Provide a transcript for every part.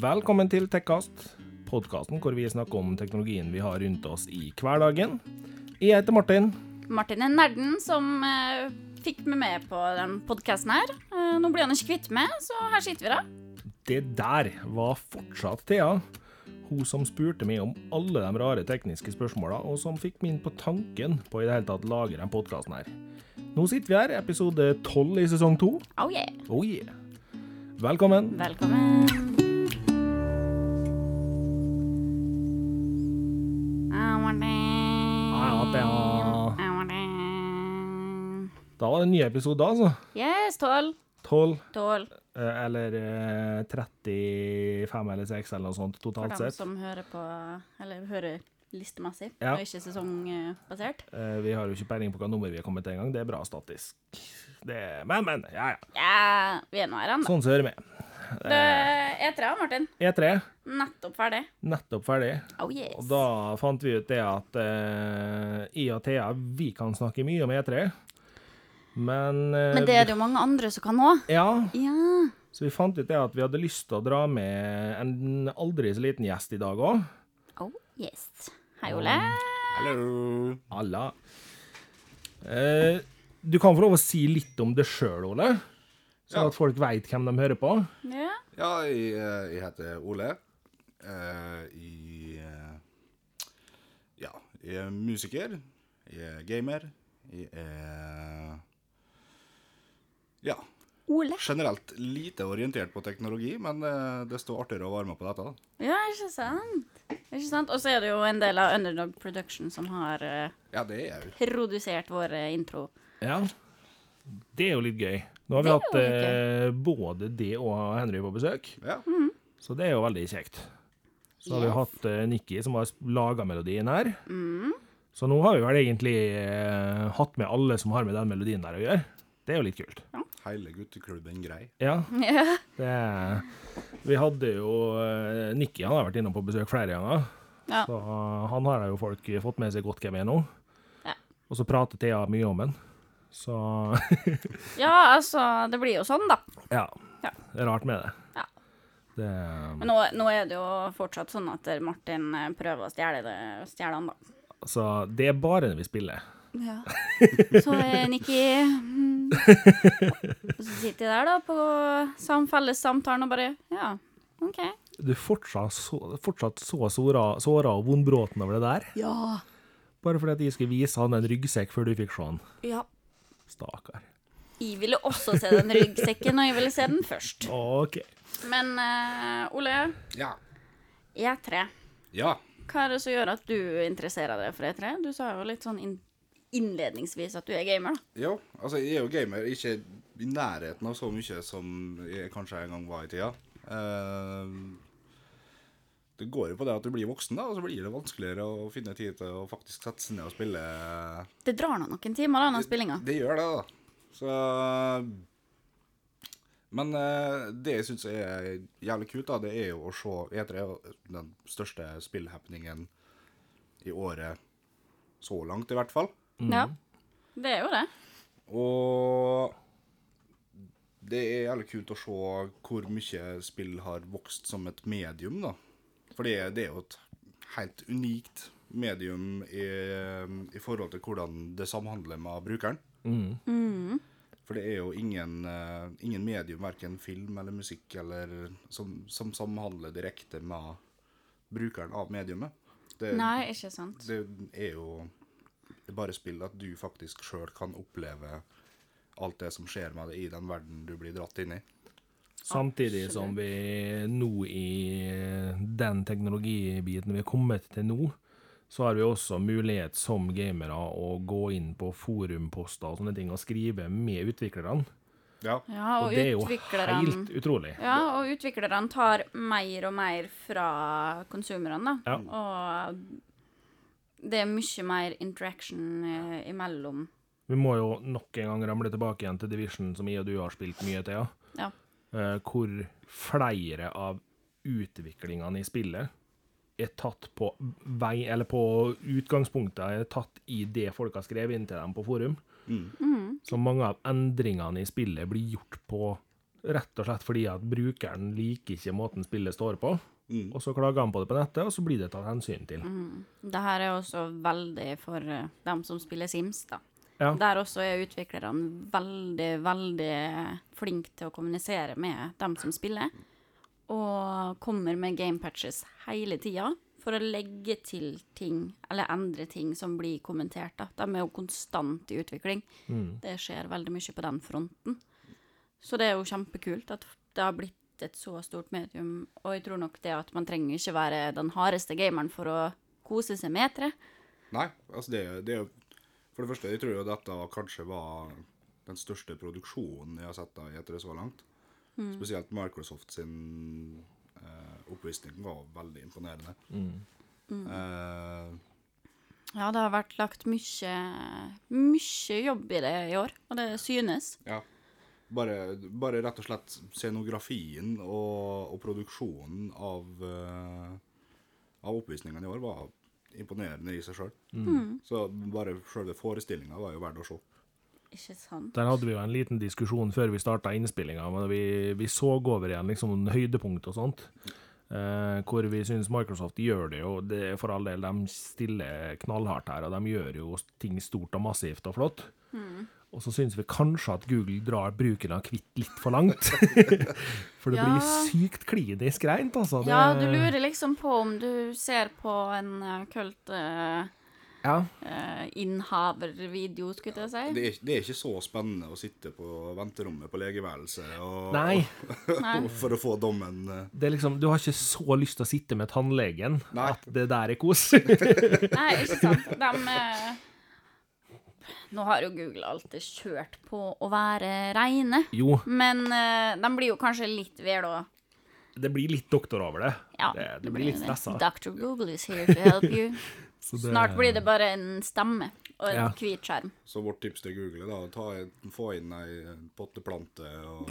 Velkommen til Tekkast, podkasten hvor vi snakker om teknologien vi har rundt oss i hverdagen. Jeg heter Martin. Martin er nerden som eh, fikk meg med på den podkasten her. Eh, nå blir han ikke kvitt meg, så her sitter vi da. Det der var fortsatt Thea. Hun som spurte meg om alle de rare tekniske spørsmåla, og som fikk meg inn på tanken på i det hele tatt lage den podkasten her. Nå sitter vi her, episode tolv i sesong to. Oh yeah. Oh yeah. Velkommen. Velkommen. En ny episode, da, altså. Yes, tolv. Tolv. Tolv. eh, Eller eh, 35 eller 6 eller noe sånt For totalt dem sett. som hører på Eller hører listemessig, Ja. og ikke sesongbasert. Eh, Vi har jo ikke peiling på hva nummer vi har kommet til engang. Det er bra statisk. Det, men, men. Ja, ja. Ja, vi er nå her ennå. Sånn så hører vi. Det er tre, Martin. E3, Nettopp ferdig. nettopp ferdig. Oh yes. Og da fant vi ut det at uh, I og Thea, vi kan snakke mye om E3. Men, eh, Men det er det jo mange andre som kan òg. Ja, Ja. så vi fant ut det at vi hadde lyst til å dra med en aldri så liten gjest i dag òg. Oh yes. Hei, Ole. Hallo. Halla. Eh, du kan få lov å si litt om det sjøl, Ole. Sånn Ja. at folk veit hvem de hører på. Ja. Ja, jeg, eh, jeg heter Ole. Eh, Jeg eh, Ja, jeg er musiker. Jeg er gamer. Jeg er Ja. Ole. Generelt lite orientert på teknologi, men eh, det står artigere å være med på dette. da. Ja, ikke sant? Ikke sant? Og så er det jo en del av Underdog Production som har eh, Ja, det er jo. produsert vår eh, intro. Ja. Det er jo litt gøy. Nå har vi hatt eh, både det og Henry på besøk, Ja. så det er jo veldig kjekt. Så har vi hatt eh, Nikki som har laga melodien her. Så nå har vi vel egentlig eh, hatt med alle som har med den melodien der å gjøre. Det er jo litt kult. Hele gutteklubben grei. Ja, Ja. det Vi hadde jo eh, Nikki han har vært innom på besøk flere ganger. Ja. Så eh, han har jo folk fått med seg godt hvem er nå. Ja. Og så prater Thea mye om han. Så ja, altså Det blir jo sånn, da. ja. Ja. Det er rart med det. Ja. det Men nå, nå er det jo fortsatt sånn at Martin eh, prøver å stjele det, stjele han, da. altså, det er bare når vi spiller. Ja. Så er Nikki mm. Og så sitter jeg der, da, på sam felles samtalen og bare Ja, OK. Du er fortsatt så, fortsatt så såra, såra og vondbråten over det der. Ja. Bare fordi at jeg skulle vise han en ryggsekk før du fikk se han. Ja. Stakkar. Jeg ville også se den ryggsekken, og jeg ville se den først. OK. Men uh, Ole, Ja. E3. Ja. Hva er det som gjør at du interesserer deg for E3? Du sa jo litt sånn innledningsvis at du er gamer, da. Jo, altså jeg er jo gamer, ikke i nærheten av så mye som jeg kanskje en gang var i tida. Uh, det går jo på det at du blir voksen, da, og så blir det vanskeligere å finne tid til å faktisk sette seg ned og spille. Det drar nå noen timer, da, den spillinga. Det gjør det, da. Så Men eh, det jeg syns er jævlig kult, da, det er jo å se E3 er den største spillhappeningen i året så langt, i hvert fall. Ja. Det er jo det. Og det er jævlig kult å se hvor mye spill har vokst som et medium, da. For det, det er jo et helt unikt medium i, i forhold til hvordan det samhandler med brukeren. For det er jo ingen, eh, ingen medium, verken film eller musikk, eller, som, som samhandler direkte med brukeren av mediumet. Det, Nei, ikke sant. det er jo bare spill at du faktisk sjøl kan oppleve alt det som skjer med deg i den verden du blir dratt inn i. Samtidig som vi nå i den teknologibiten vi er kommet til nå, så har vi også mulighet som gamere å gå inn på forumposter og sånne ting og skrive med utviklerne. Ja. Ja, Og og, det er jo helt utrolig. Ja, og utviklerne tar mer og mer fra konsumerne, da. Ja. Og det er mye mer interaction eh, imellom. Vi må jo nok en gang ramle tilbake igjen til Division, som jeg og du har spilt mye til, ja. Eh, hvor flere av utviklingene i spillet er tatt på vei, eller på utgangspunktet er tatt i det folk har skrevet inn til dem på forum. Så mange av endringene i spillet blir gjort på Rett og slett fordi at brukeren liker ikke måten spillet står på. Mm. Og så klager han på det på nettet, og så blir det tatt hensyn til. Det her er også veldig for eh, dem som spiller Sims, da. Ja. Der også er utviklerne veldig, veldig flinke til å kommunisere med dem som spiller. Og kommer med gamepatches hele tida for å legge til ting, eller endre ting som blir kommentert. da. De er jo konstant i utvikling. Det skjer veldig mye på den fronten. Så det er jo kjempekult at det har blitt et så stort medium. Og jeg tror nok det at man trenger ikke være den hardeste gameren for å kose seg med E3. Nei, altså det, det er jo For det første, jeg tror jo dette kanskje var den største produksjonen jeg har sett av E3 så langt. Spesielt Microsoft sin eh, oppvisning var veldig imponerende. Eh, Ja, det har vært lagt mye, mye jobb i det i år, og det synes. ja. Bare, bare rett og slett scenografien og, og produksjonen av, uh, av oppvisningene i år var imponerende i seg sjøl. Så bare sjølve forestillinga var jo verdt å se. Ikke sant? Der hadde vi jo en liten diskusjon før vi starta innspillinga, men vi, vi så over igjen liksom høydepunkt og sånt. Eh, hvor vi syns Microsoft gjør det jo, det er for all del, de stiller knallhardt her, og de gjør jo ting stort og massivt og flott. Og så syns vi kanskje at Google drar bruken av kvitt litt for langt. for det Ja. blir sykt klinisk reint, altså. Det, Ja, du lurer liksom på om du ser på en uh, kult uh, Ja. uh, innehavervideo, skulle jeg si. Det er, det er ikke så spennende å sitte på venterommet på legeværelset og, Nei. for å få dommen. eh. Det er liksom, du har ikke så lyst til å sitte med tannlegen Nei. at det der er kos. Nei, ikke sant. De eh, Nå har jo Google alltid kjørt på å være reine, jo, men uh, de blir jo kanskje litt vel å det blir litt doktor over det. Ja, det, det blir litt det. stressa. Dr. Google is here to help you. Det- Snart blir det bare en stemme og en Ja. hvit skjerm. Så vårt tips til Google er da å ta, en- få inn ei potteplante og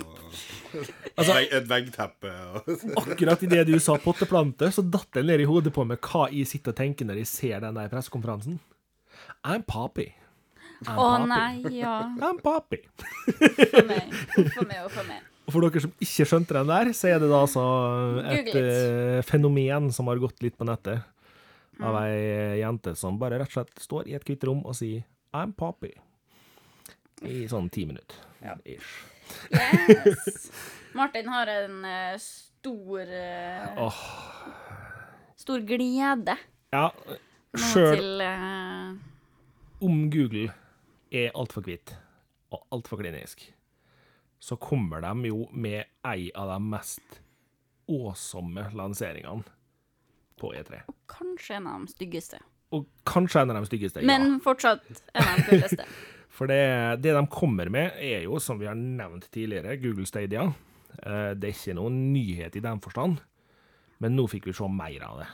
Altså- et veggteppe. Akkurat idet du sa potteplante, så datt det ned i hodet på meg hva jeg sitter og tenker når jeg ser den der pressekonferansen. I'm Poppy. Å oh, nei, ja. I'm Poppy. For meg, for meg og for meg. For dere som ikke skjønte den der, så er det da altså et eh, fenomen som har gått litt på nettet. Av ei jente som bare rett og slett står i et hvitt rom og sier I'm Poppy. I sånn ti minutter. Ish. Yes. Martin har en eh, stor Åh. Stor glede Ja, sjøl om Google er altfor hvit og altfor klinisk, så kommer de jo med ei av de mest åsomme lanseringene på E3. Og kanskje en av de styggeste. Og kanskje en av de styggeste, ja. Men fortsatt en av de kuleste. For det, det de kommer med, er jo, som vi har nevnt tidligere, Google Stadia. Eh, Det er ikke noen nyhet i den forstand, men nå fikk vi se mer av det.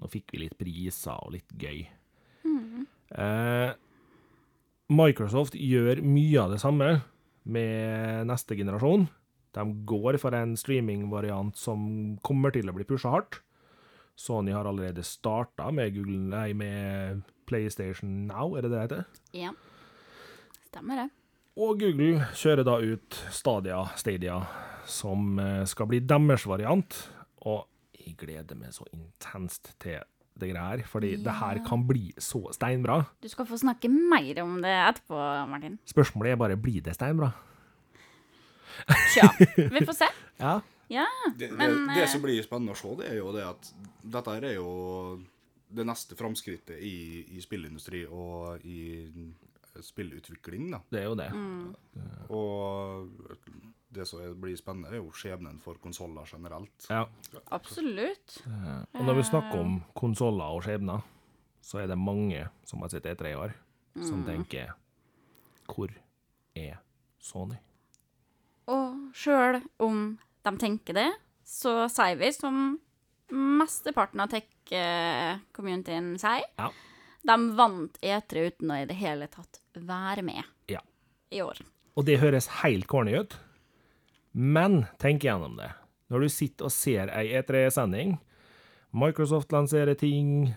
Nå fikk vi litt priser og litt gøy. Eh, Microsoft gjør mye av det samme med neste generasjon. De går for en streamingvariant som kommer til å bli pusha hardt. Sony har allerede starta med, med PlayStation Now, er det det heter? Ja. Stemmer det. Og Google kjører da ut Stadia, Stadia som eh, skal bli deres variant. Og jeg gleder meg så intenst til det greia her, fordi det her kan bli så steinbra. Du skal få snakke mer om det etterpå, Martin. Spørsmålet er bare blir det steinbra. Tja, vi får se. Ja. Ja, det, men det det, som blir spennende å se, det er jo det at dette her er jo det neste framskrittet i, i spillindustri og i spillutvikling, da. Det er jo det. Og det som er- blir spennende, er jo skjebnen for konsoller generelt. Ja. absolutt. Og når vi snakker om konsoller og skjebner, så er det mange som har sett E3 i år, som tenker Hvor er Sony? Og sjøl om de tenker det, så sier vi som mesteparten av tech-communityen sier, Ja. de vant E3 uten å i det hele tatt være med Ja. i år. Og det høres helt corny ut, men tenk gjennom det. Når du sitter og ser ei E3-sending, Microsoft lanserer ting,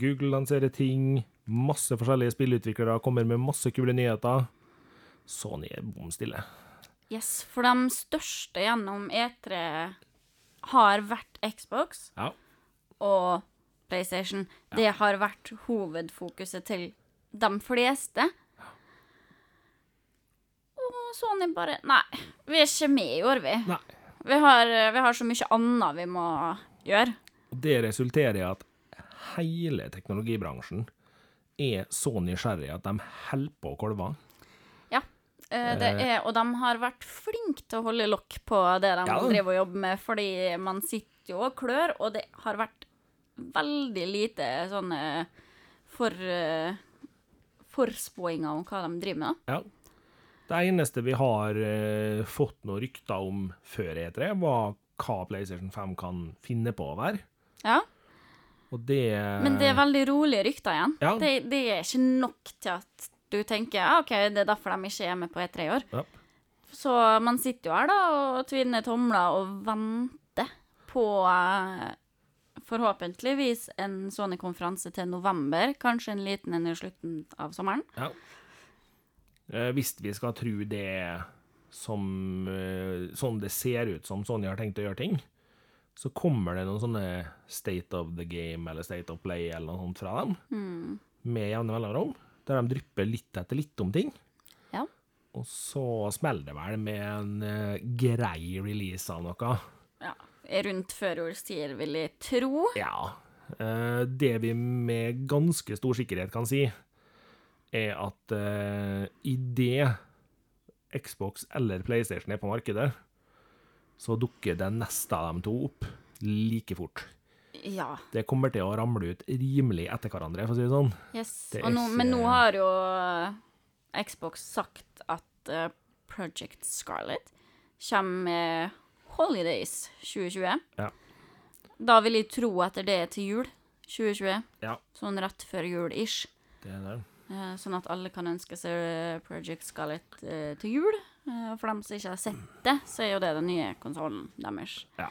Google lanserer ting, masse forskjellige spillutviklere kommer med masse kule nyheter, Sony er bom stille. Yes, for de største gjennom E3 har vært Xbox Ja. og PlayStation. Det har vært hovedfokuset til de fleste. Og Sony bare Nei, vi er ikke med i år, vi. Vi har, vi har så mye annet vi må gjøre. Og det resulterer i at hele teknologibransjen er så nysgjerrig at de holder på å kolve. Ja. eh, Det er, og de har vært flinke til å holde lokk på det de Ja. driver og jobber med, fordi man sitter jo og klør, og det har vært veldig lite sånne for, eh, forspåinger om hva de driver med. Ja. Det eneste vi har eh, fått noen rykter om før E3, var hva PlayStation 5 kan finne på å være. Ja, Og det Men det er veldig rolige rykter igjen. Ja. Det, det er ikke nok til at du tenker ja, OK, det er derfor de ikke er med på E3 i år. Ja. Så man sitter jo her da og tvinner tomler og venter på eh, forhåpentligvis en Sony-konferanse til november, kanskje en liten en i slutten av sommeren. Ja. Eh, hvis vi skal tro det som eh, Sånn det ser ut som Sonja har tenkt å gjøre ting, så kommer det noen sånne State of the Game eller State of Play eller noe sånt fra dem, med jevne mellomrom, der de drypper litt etter litt om ting. Ja. Og så smeller det vel med en eh, grei release av noe. ja. Rundt førjulstid, vil jeg tro. Ja. det vi med ganske stor sikkerhet kan si, er at uh, idet Xbox eller PlayStation er på markedet, så dukker det neste av de to opp like fort. Ja. Det kommer til å ramle ut rimelig etter hverandre, for å si det sånn. Yes. Det nå, men nå har jo eh, Xbox sagt at uh, Project Scarlet kommer med Holidays 2020. Ja. Da vil jeg tro at det er til jul 2020. Ja. Sånn rett før jul-ish. Det er det. Eh, Sånn at alle kan ønske seg Project Scarlet eh, til jul. Eh, Og for dem som ikke har sett det, så er jo det den nye konsollen deres. Ja.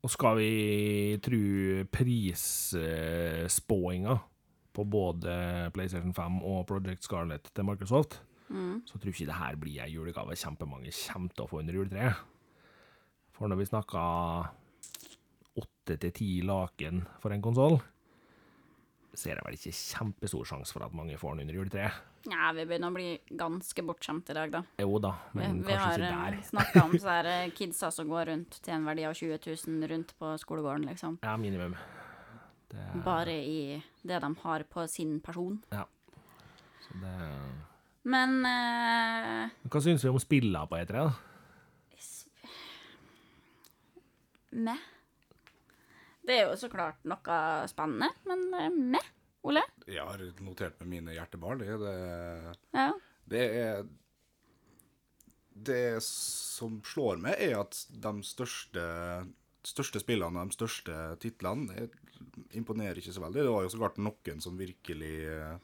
Og skal vi tro prisspåinga på både PlayStation 5 og Project Scarlet til Microsoft, så tror jeg ikke det her blir ei julegave kjempemange kommer til å få under juletreet. For når vi snakker åtte til ti laken for en konsoll, så er det vel ikke kjempestor sjanse for at mange får den under juletreet. Nei, vi begynner å bli ganske bortskjemt i dag, da. Jo da, men vi, vi kanskje har ikke der. snakka om så her eh, kidsa som går rundt til en verdi av 20 000 rundt på skolegården, liksom. Ja, minimum. Det, Bare i det de har på sin person. så det Men uh... Hva syns vi om spillene på E3, da? meh. Det er jo så klart noe spennende, men med. Ole? Jeg har notert med mine hjertebarn. Det, det, Ja. det er Det som slår meg, er at de største, største spillene, de største titlene, imponerer ikke så veldig. Det var jo så klart noen som virkelig eh,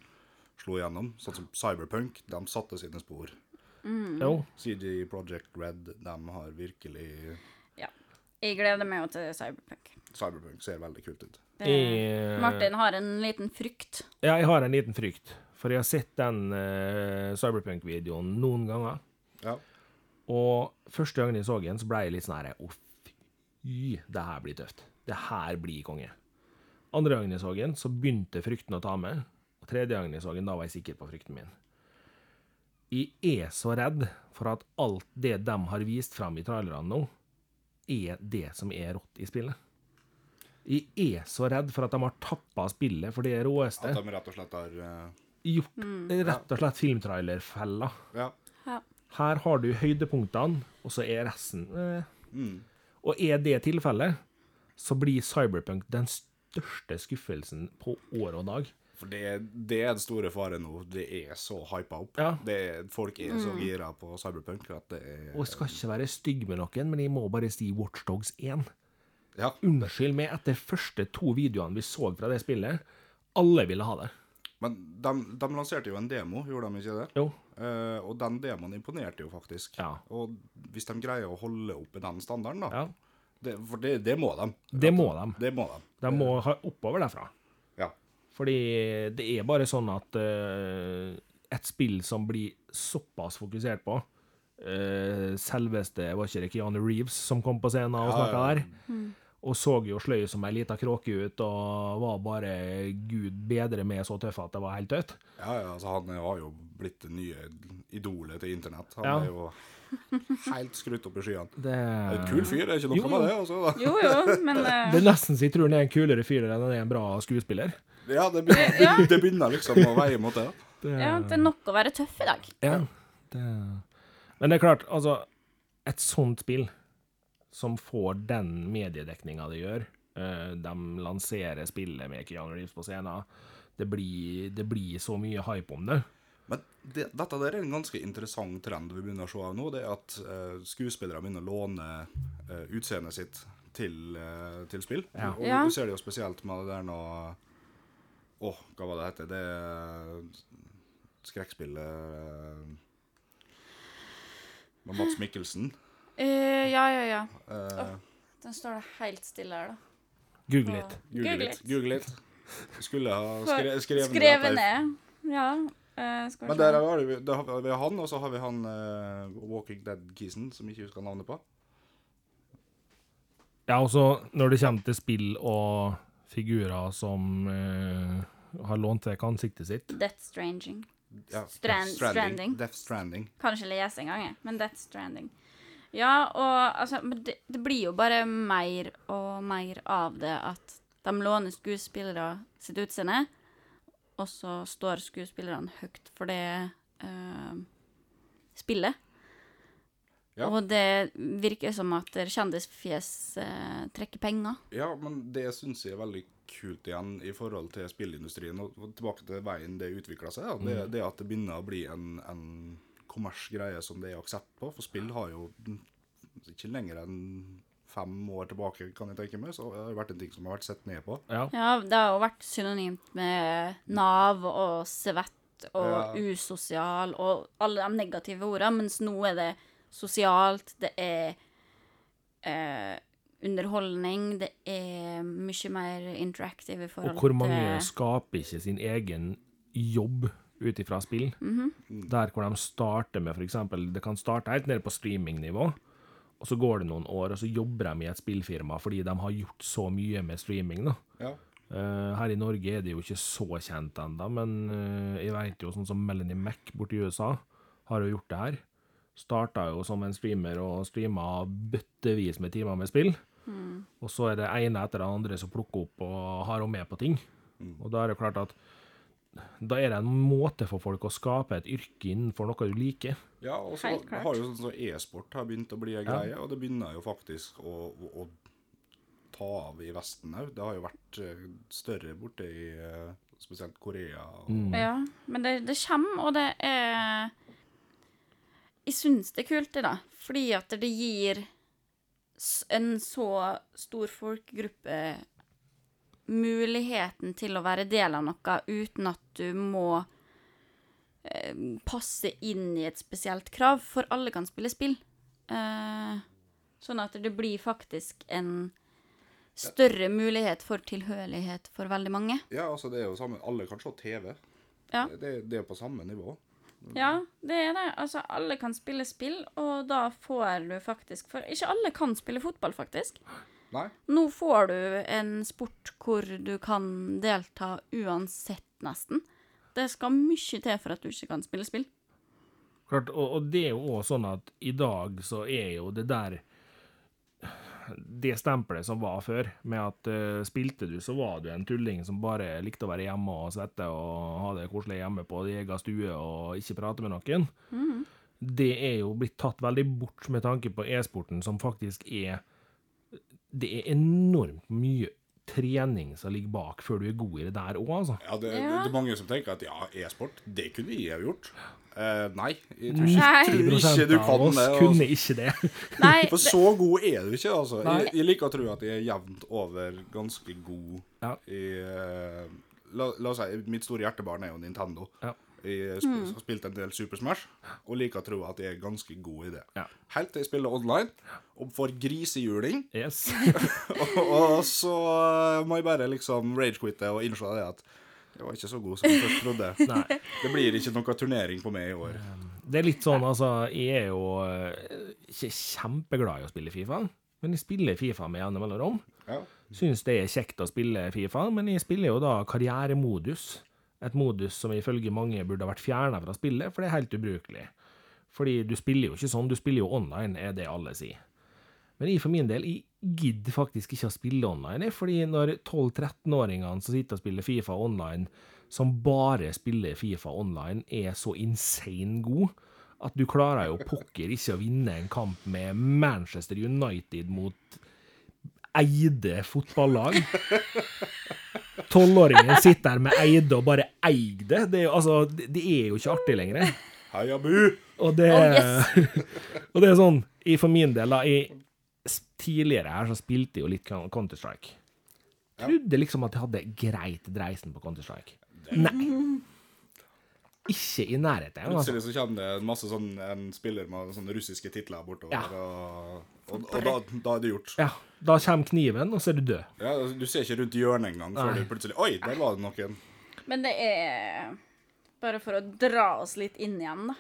slo igjennom, sånn som Cyberpunk. De satte sine spor. Mm. CD Project Red, de har virkelig. Jeg gleder meg jo til Cyberpunk. Cyberpunk ser veldig kult ut. Det, Jeg- Martin har en liten frykt. Ja, jeg har en liten frykt. For jeg har sett den uh, Cyberpunk-videoen noen ganger. Ja. Og første gangen jeg så den, så ble jeg litt sånn her Å, fy, det her blir tøft. Det her blir konge. Andre gangen jeg så den, så begynte frykten å ta meg. Og tredje gangen jeg så den, da var jeg sikker på frykten min. Jeg er så redd for at alt det de har vist fram i trailerne nå, er det som er rått i spillet. Jeg er så redd for at de har tappa spillet for det råeste. At de rett og slett har uh... Gjort rett og slett filmtrailerfella. Ja. Ja. Her har du høydepunktene, og så er resten eh. Og er det tilfellet, så blir Cyberpunk den største skuffelsen på år og dag. For det, det er den store faren nå. Det er så hypa opp. Ja. Det, folk er så gira på Cyberpunk at det er Og jeg skal ikke være stygg med noen, men jeg må bare si Watchdogs 1. Ja. Unnskyld meg, etter første to videoene vi så fra det spillet, alle ville ha det. Men de, de lanserte jo en demo, gjorde de ikke det? Jo. Uh, og den demoen imponerte jo faktisk. Ja. Og hvis de greier å holde oppe den standarden, da Ja. det, For det, det må de. Det må de. Det må de. De må ha oppover derfra. Ja. Fordi det er bare sånn at uh, et spill som blir såpass fokusert på, uh, selveste Var ikke det Keanu Reeves som kom på scenen og Ja, snakka ja. der? Og så jo sløy som ei lita kråke ut, og var bare gud bedre med så tøff at det var helt dødt. Ja, ja, altså han har jo blitt det nye idolet til internett. Han Ja. er jo helt skrutt opp i skyene. Det, er en kul fyr, det er ikke noe med det. Også, da. Jo, jo, men eh, det er nesten så jeg tror han er en kulere fyr enn han er en bra skuespiller. Ja, det begynner, Ja. det begynner liksom å veie mot det. Det, ja, det er nok å være tøff i dag. Ja, det Men det er klart, altså Et sånt spill som får den mediedekninga det gjør eh, De lanserer spillet med Keanu Reeves på scenen. Det blir, det blir så mye hype om det. Men det, dette der er en ganske interessant trend vi begynner å se av nå. Det er at eh, skuespillere begynner å låne eh, utseendet sitt til, eh, til spill. Ja. Og Ja. du ser det jo spesielt med det der nå Åh, hva var det hette? Det er skrekkspillet eh, med Mats Mikkelsen. Eh, ja, ja, ja. Eh, Den står det helt stille her, da. Google litt. Google litt. Google litt. Skulle ha skre, skrevet Skrevet ned. Ja. eh, Men der har vi, der har vi han, og så har vi han uh, Walking Dead-kisen, som ikke husker navnet på. Ja, og så når det kommer til spill og figurer som eh, har lånt vekk ansiktet sitt Death Stranging. Ja, Strand- Stranding. Death Stranding. Kan ikke lese engang, jeg, men Death Stranding. Ja, og altså det, det blir jo bare mer og mer av det at de låner skuespillere sitt utseende, og så står skuespillerne høyt for det eh, spillet. Ja. Og det virker som at kjendisfjes eh, trekker penger. Ja, men det syns jeg er veldig kult igjen i forhold til spillindustrien. Og tilbake til veien det utvikla seg. Ja. Det, det at det begynner å bli en, en kommersgreie som det er aksept på. For spill har jo ikke lenger enn fem år tilbake, kan jeg tenke meg, så det har jo vært en ting som har vært sett ned på. Ja. Ja, det har jo vært synonymt med Nav og svett og Ja. usosial og alle de negative ordene, mens nå er det sosialt, det er eh, underholdning, det er mye mer interactive i forhold til Og hvor mange til skaper ikke sin egen jobb ut ifra spill? Der hvor de starter med f.eks. Det kan starte helt nede på streamingnivå, og så går det noen år, og så jobber de i et spillfirma fordi de har gjort så mye med streaming. da. Ja. Uh, her i Norge er det jo ikke så kjent ennå, men uh, jeg vet jo sånn som Melanie Mac borti USA har jo gjort det her. Starta jo som en streamer og streama bøttevis med timer med spill. Og så er det ene etter det andre som plukker opp og har henne med på ting. Og da er det klart at da er det en måte for folk å skape et yrke innenfor noe du liker. Ja, og så har jo sånn som e-sport har begynt å bli Ja. greie, og det begynner jo faktisk å, å, å ta av i Vesten òg. Det har jo vært eh, større borte i eh, spesielt Korea. Og, Ja, men det, det kommer, og det er Jeg syns det er kult, det, da. Fordi at det gir en så stor folkegruppe muligheten til å være del av noe uten at du må eh, passe inn i et spesielt krav, for alle kan spille spill. Eh, sånn at det blir faktisk en større mulighet for tilhørighet for veldig mange. Ja, altså det er jo samme Alle kan se TV. Ja. Det, det er på samme nivå. Ja, det er det. Altså, alle kan spille spill, og da får du faktisk For ikke alle kan spille fotball, faktisk. Nei? Nå får du en sport hvor du kan delta uansett, nesten. Det skal mye til for at du ikke kan spille spill. Klart, og, og det er jo også sånn at i dag så er jo det der Det stempelet som var før, med at uh, spilte du, så var du en tulling som bare likte å være hjemme og svette og ha det koselig hjemme på egen stue og ikke prate med noen. Det er jo blitt tatt veldig bort med tanke på e-sporten, som faktisk er Det er enormt mye trening som ligger bak før du er god i det der òg, altså. Ja, det, det, det er mange som tenker at ja, e-sport, det kunne jeg ha gjort. Uh, nei, jeg tror ikke, tror ikke du kan det. Altså. kunne ikke det. Nei, For så god er du ikke, altså. Jeg, jeg liker å tro at jeg er jevnt over ganske god Ja. i uh, la, la oss si, mitt store hjertebarn er jo Nintendo. Ja. Jeg sp har spilt en del Super Smash, og liker å tro at jeg er ganske god i det. Ja. Helt til jeg spiller online og får grisehjuling, Yes. og, og så må jeg bare liksom ragequitte og innse det at jeg var ikke så god som jeg først trodde. Nei. Det blir ikke noe turnering på meg i år. Det er litt sånn, altså Jeg er jo eh, ikke kjempeglad i å spille Fifa, men jeg spiller Fifa med jevne mellomrom. Ja. Syns det er kjekt å spille Fifa, men jeg spiller jo da karrieremodus. Et modus som ifølge mange burde ha vært fjerna fra spillet, for det er helt ubrukelig. Fordi du spiller jo ikke sånn, du spiller jo online, er det alle sier. Men jeg for min del, jeg gidder faktisk ikke å spille online, fordi når 12-13-åringene som sitter og spiller Fifa online, som bare spiller Fifa online, er så insane god, at du klarer jo pokker ikke å vinne en kamp med Manchester United mot eide fotballag. Tolvåringen sitter der med Eide og bare eier det. Det er, jo, altså, det, er jo ikke artig lenger. Heia Bu! Og det, Oh, yes. og det er sånn, i for min del, da jeg, Tidligere her så spilte jeg jo litt Counter-Strike. Trodde liksom at jeg hadde greit dreisen på Counter-Strike. Nei. Ikke i nærheten. Altså. Plutselig så kommer det en masse sånn en spiller med sånne russiske titler bortover, Ja. og, og, og da, da er det gjort. Ja, da kommer kniven, og så er du død. Ja, Du ser ikke rundt hjørnet engang før du plutselig Oi, der var det noen. Men det er Bare for å dra oss litt inn igjen, da,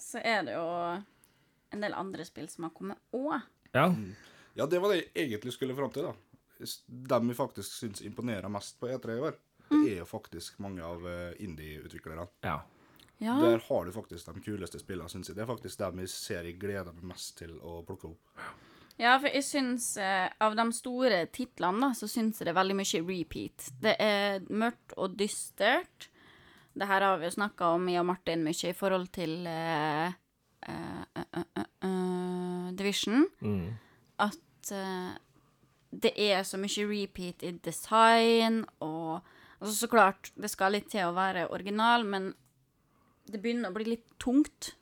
så er det jo en del andre spill som har kommet òg. Ja. Ja, det var det jeg egentlig skulle fram til, da. Dem vi faktisk syns imponerer mest på E3 i år, det er jo faktisk mange av eh, indie-utviklerne. ja. Ja. Der har du faktisk de kuleste spillene, syns jeg. Det er faktisk dem jeg ser jeg gleder meg mest til å plukke opp. Ja, for jeg syns eh, Av de store titlene, da, så syns jeg det er veldig mye repeat. Det er mørkt og dystert. Det her har vi jo snakka om, jeg og Martin, mye i forhold til eh, eh, eh, Division. Mm. At det er så mye repeat i design og Altså, så klart, det skal litt til å være original, men det begynner å bli litt tungt,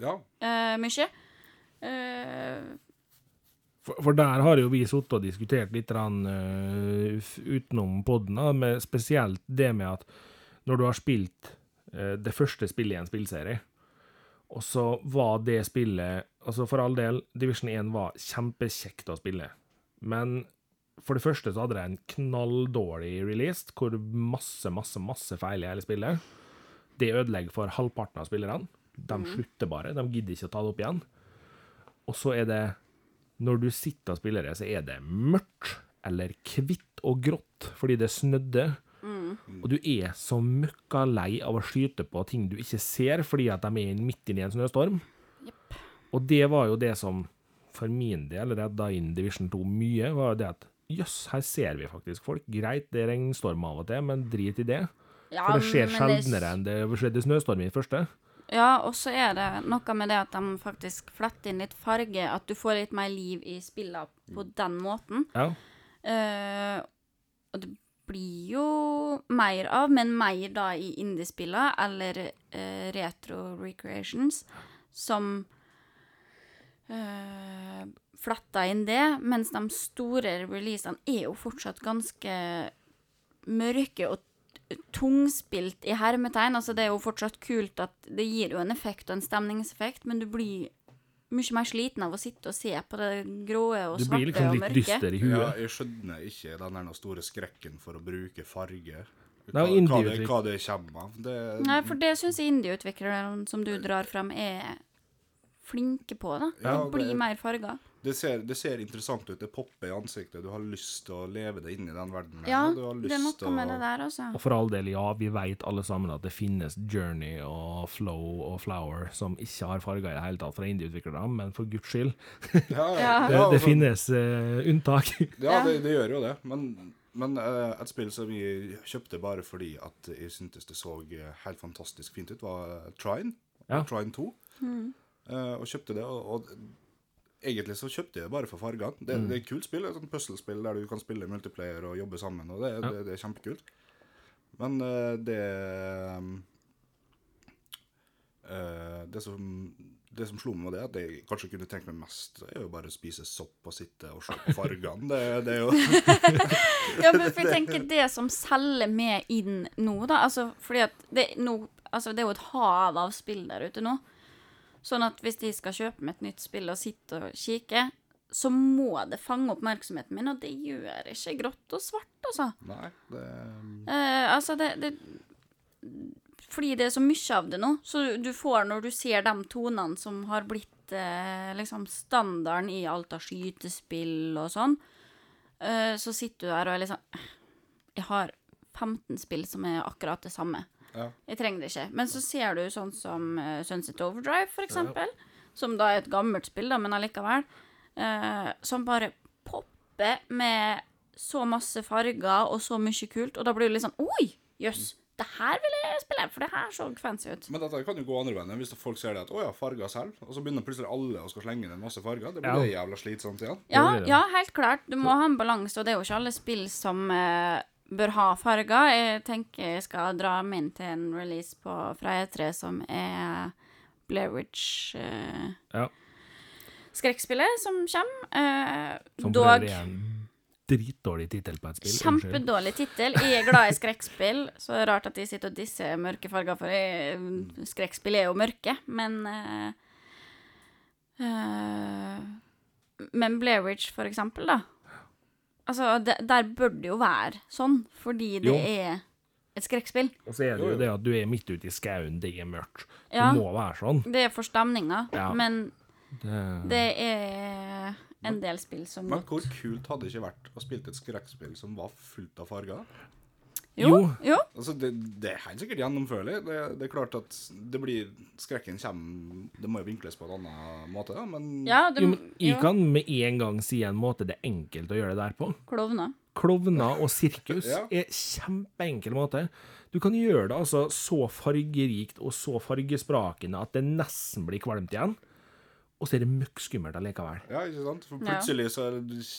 Ja. Uh, mye. Uh, For, for der har jo vi sittet og diskutert litt rann, uh, utenom podden, da, med spesielt det med at når du har spilt eh, det første spillet i en spillserie, og så var det spillet Altså for all del, Division 1 var kjempekjekt å spille, men for det første så hadde det en knalldårlig release, hvor masse, masse, masse feil i hele spillet. Det ødelegger for halvparten av spillerne. De slutter bare, de gidder ikke å ta det opp igjen. Og så er det når du sitter og spiller det, så er det mørkt eller hvitt og grått fordi det snødde. Og du er så møkka lei av å skyte på ting du ikke ser fordi at de er midt inne i en snøstorm. Og det var jo det som for min del redda inn Division 2 mye, var jo det at jøss, her ser vi faktisk folk. Greit, det regner storm av og til, men drit i det. ja, For det skjer sjeldnere enn det skjedde snøstorm i første. Ja, og så er det noe med det at de faktisk fletter inn litt farge, at du får litt mer liv i spillene på den måten. Ja. Uh, og det blir jo mer av, men mer da i indiespillene eller uh, retro recreations, som uh, fletter inn det, mens de store releasene er jo fortsatt ganske mørke og tungspilt i hermetegn. Altså, det er jo fortsatt kult at det gir jo en effekt og en stemningseffekt, men du blir mye mer sliten av å sitte og se på det gråe og Du svarte blir liksom og litt mørke. dyster i ja, jeg skjønner ikke den der store skrekken for å bruke farge. Hva, hva, det, hva det kommer av. Det, Nei, for det syns indieutviklerne som du drar fram, er flinke på, da. Ja, det blir mer farger. Det, ser, det ser interessant ut. Det popper i ansiktet. Du har lyst til å leve deg inn i den verdenen. Ja, du har det er noe med det der, altså. Og for all del, ja, vi vet alle sammen at det finnes Journey og Flow og Flower som ikke har farger i det hele tatt fra indieutviklere, men for guds skyld, Ja, ja. Det, det finnes uh, unntak. Ja, det, det gjør jo det. Men, men uh, et spill som vi kjøpte bare fordi at jeg syntes det så eh, helt fantastisk fint ut, var Trine. Ja. Trine 2. Eh, og kjøpte det. Og, og egentlig så kjøpte jeg det bare for fargene. Det, det er et kult spill. Et sånt puslespill der du kan spille multiplayer og jobbe sammen. Og det, Ja. det, det er kjempekult. Men uh, det uh, det som det som slo meg, med det at jeg kanskje kunne tenkt meg mest, er jo bare å spise sopp og sitte og se på fargene. Det, det er jo Ja, men for jeg tenker det som selger meg inn nå, da altså, fordi at det, nå, altså, det er jo et hav av spill der ute nå. Sånn at hvis de skal kjøpe med et nytt spill og sitte og kikke, så må det fange oppmerksomheten min, og det gjør ikke grått og svart, altså. Nei, det Eh, altså, det, det Fordi det er så mye av det nå, så du får når du ser de tonene som har blitt eh, liksom standarden i alt av skytespill og sånn, eh, så sitter du der og er liksom Jeg har 15 spill som er akkurat det samme. Ja. Jeg trenger det ikke. Men så ser du sånn som uh, Sunset Overdrive, for eksempel, som da er et gammelt spill, da, men allikevel, Uh, som bare popper med så masse farger og så mye kult, og da blir du litt sånn Oi, jøss, det her vil jeg spille, for det her så fancy ut. Men dette kan jo gå andre veien. Hvis folk ser det at 'å ja, farger selv', og så begynner plutselig alle å skal slenge inn en masse farger. Det blir Ja. jævla slitsomt igjen. Ja, ja, helt klart. Du må ha en balanse, og det er jo ikke alle spill som eh, bør ha farger. Jeg tenker jeg skal dra min til en release på, fra E3 som er Blairwich uh, Ja. Skrekkspillet som kommer. Uh, Som dog dritdårlig tittel på et spill. Kjempedårlig tittel. Jeg er glad i skrekkspill, så det er rart at de sitter og disser mørke farger, for skrekkspill er jo mørke, men uh, uh, Men Blairwich, for eksempel, da. Altså, det, der bør det jo være sånn, fordi det Jo. er et skrekkspill. Og så er det jo det at du er midt ute i skauen, det er mørkt. Ja. Det må være sånn. Det er for stemninga, Ja. men Det, det er en del spill som Men hvor kult hadde det ikke vært å spille et skrekkspill som var fullt av farger? Jo, Jo. jo. Altså, det, det er helt sikkert gjennomførlig. Det, det er klart at det blir Skrekken kommer Det må jo vinkles på en annen måte, da, men Ja, det, jo, men jeg kan med en gang si en måte det er enkelt å gjøre det der på. Klovner. Klovner og sirkus Ja. er kjempeenkel måte. Du kan gjøre det altså så fargerikt og så fargesprakende at det nesten blir kvalmt igjen. Og så er det møkkskummelt allikevel. Ja, ikke sant? For plutselig så er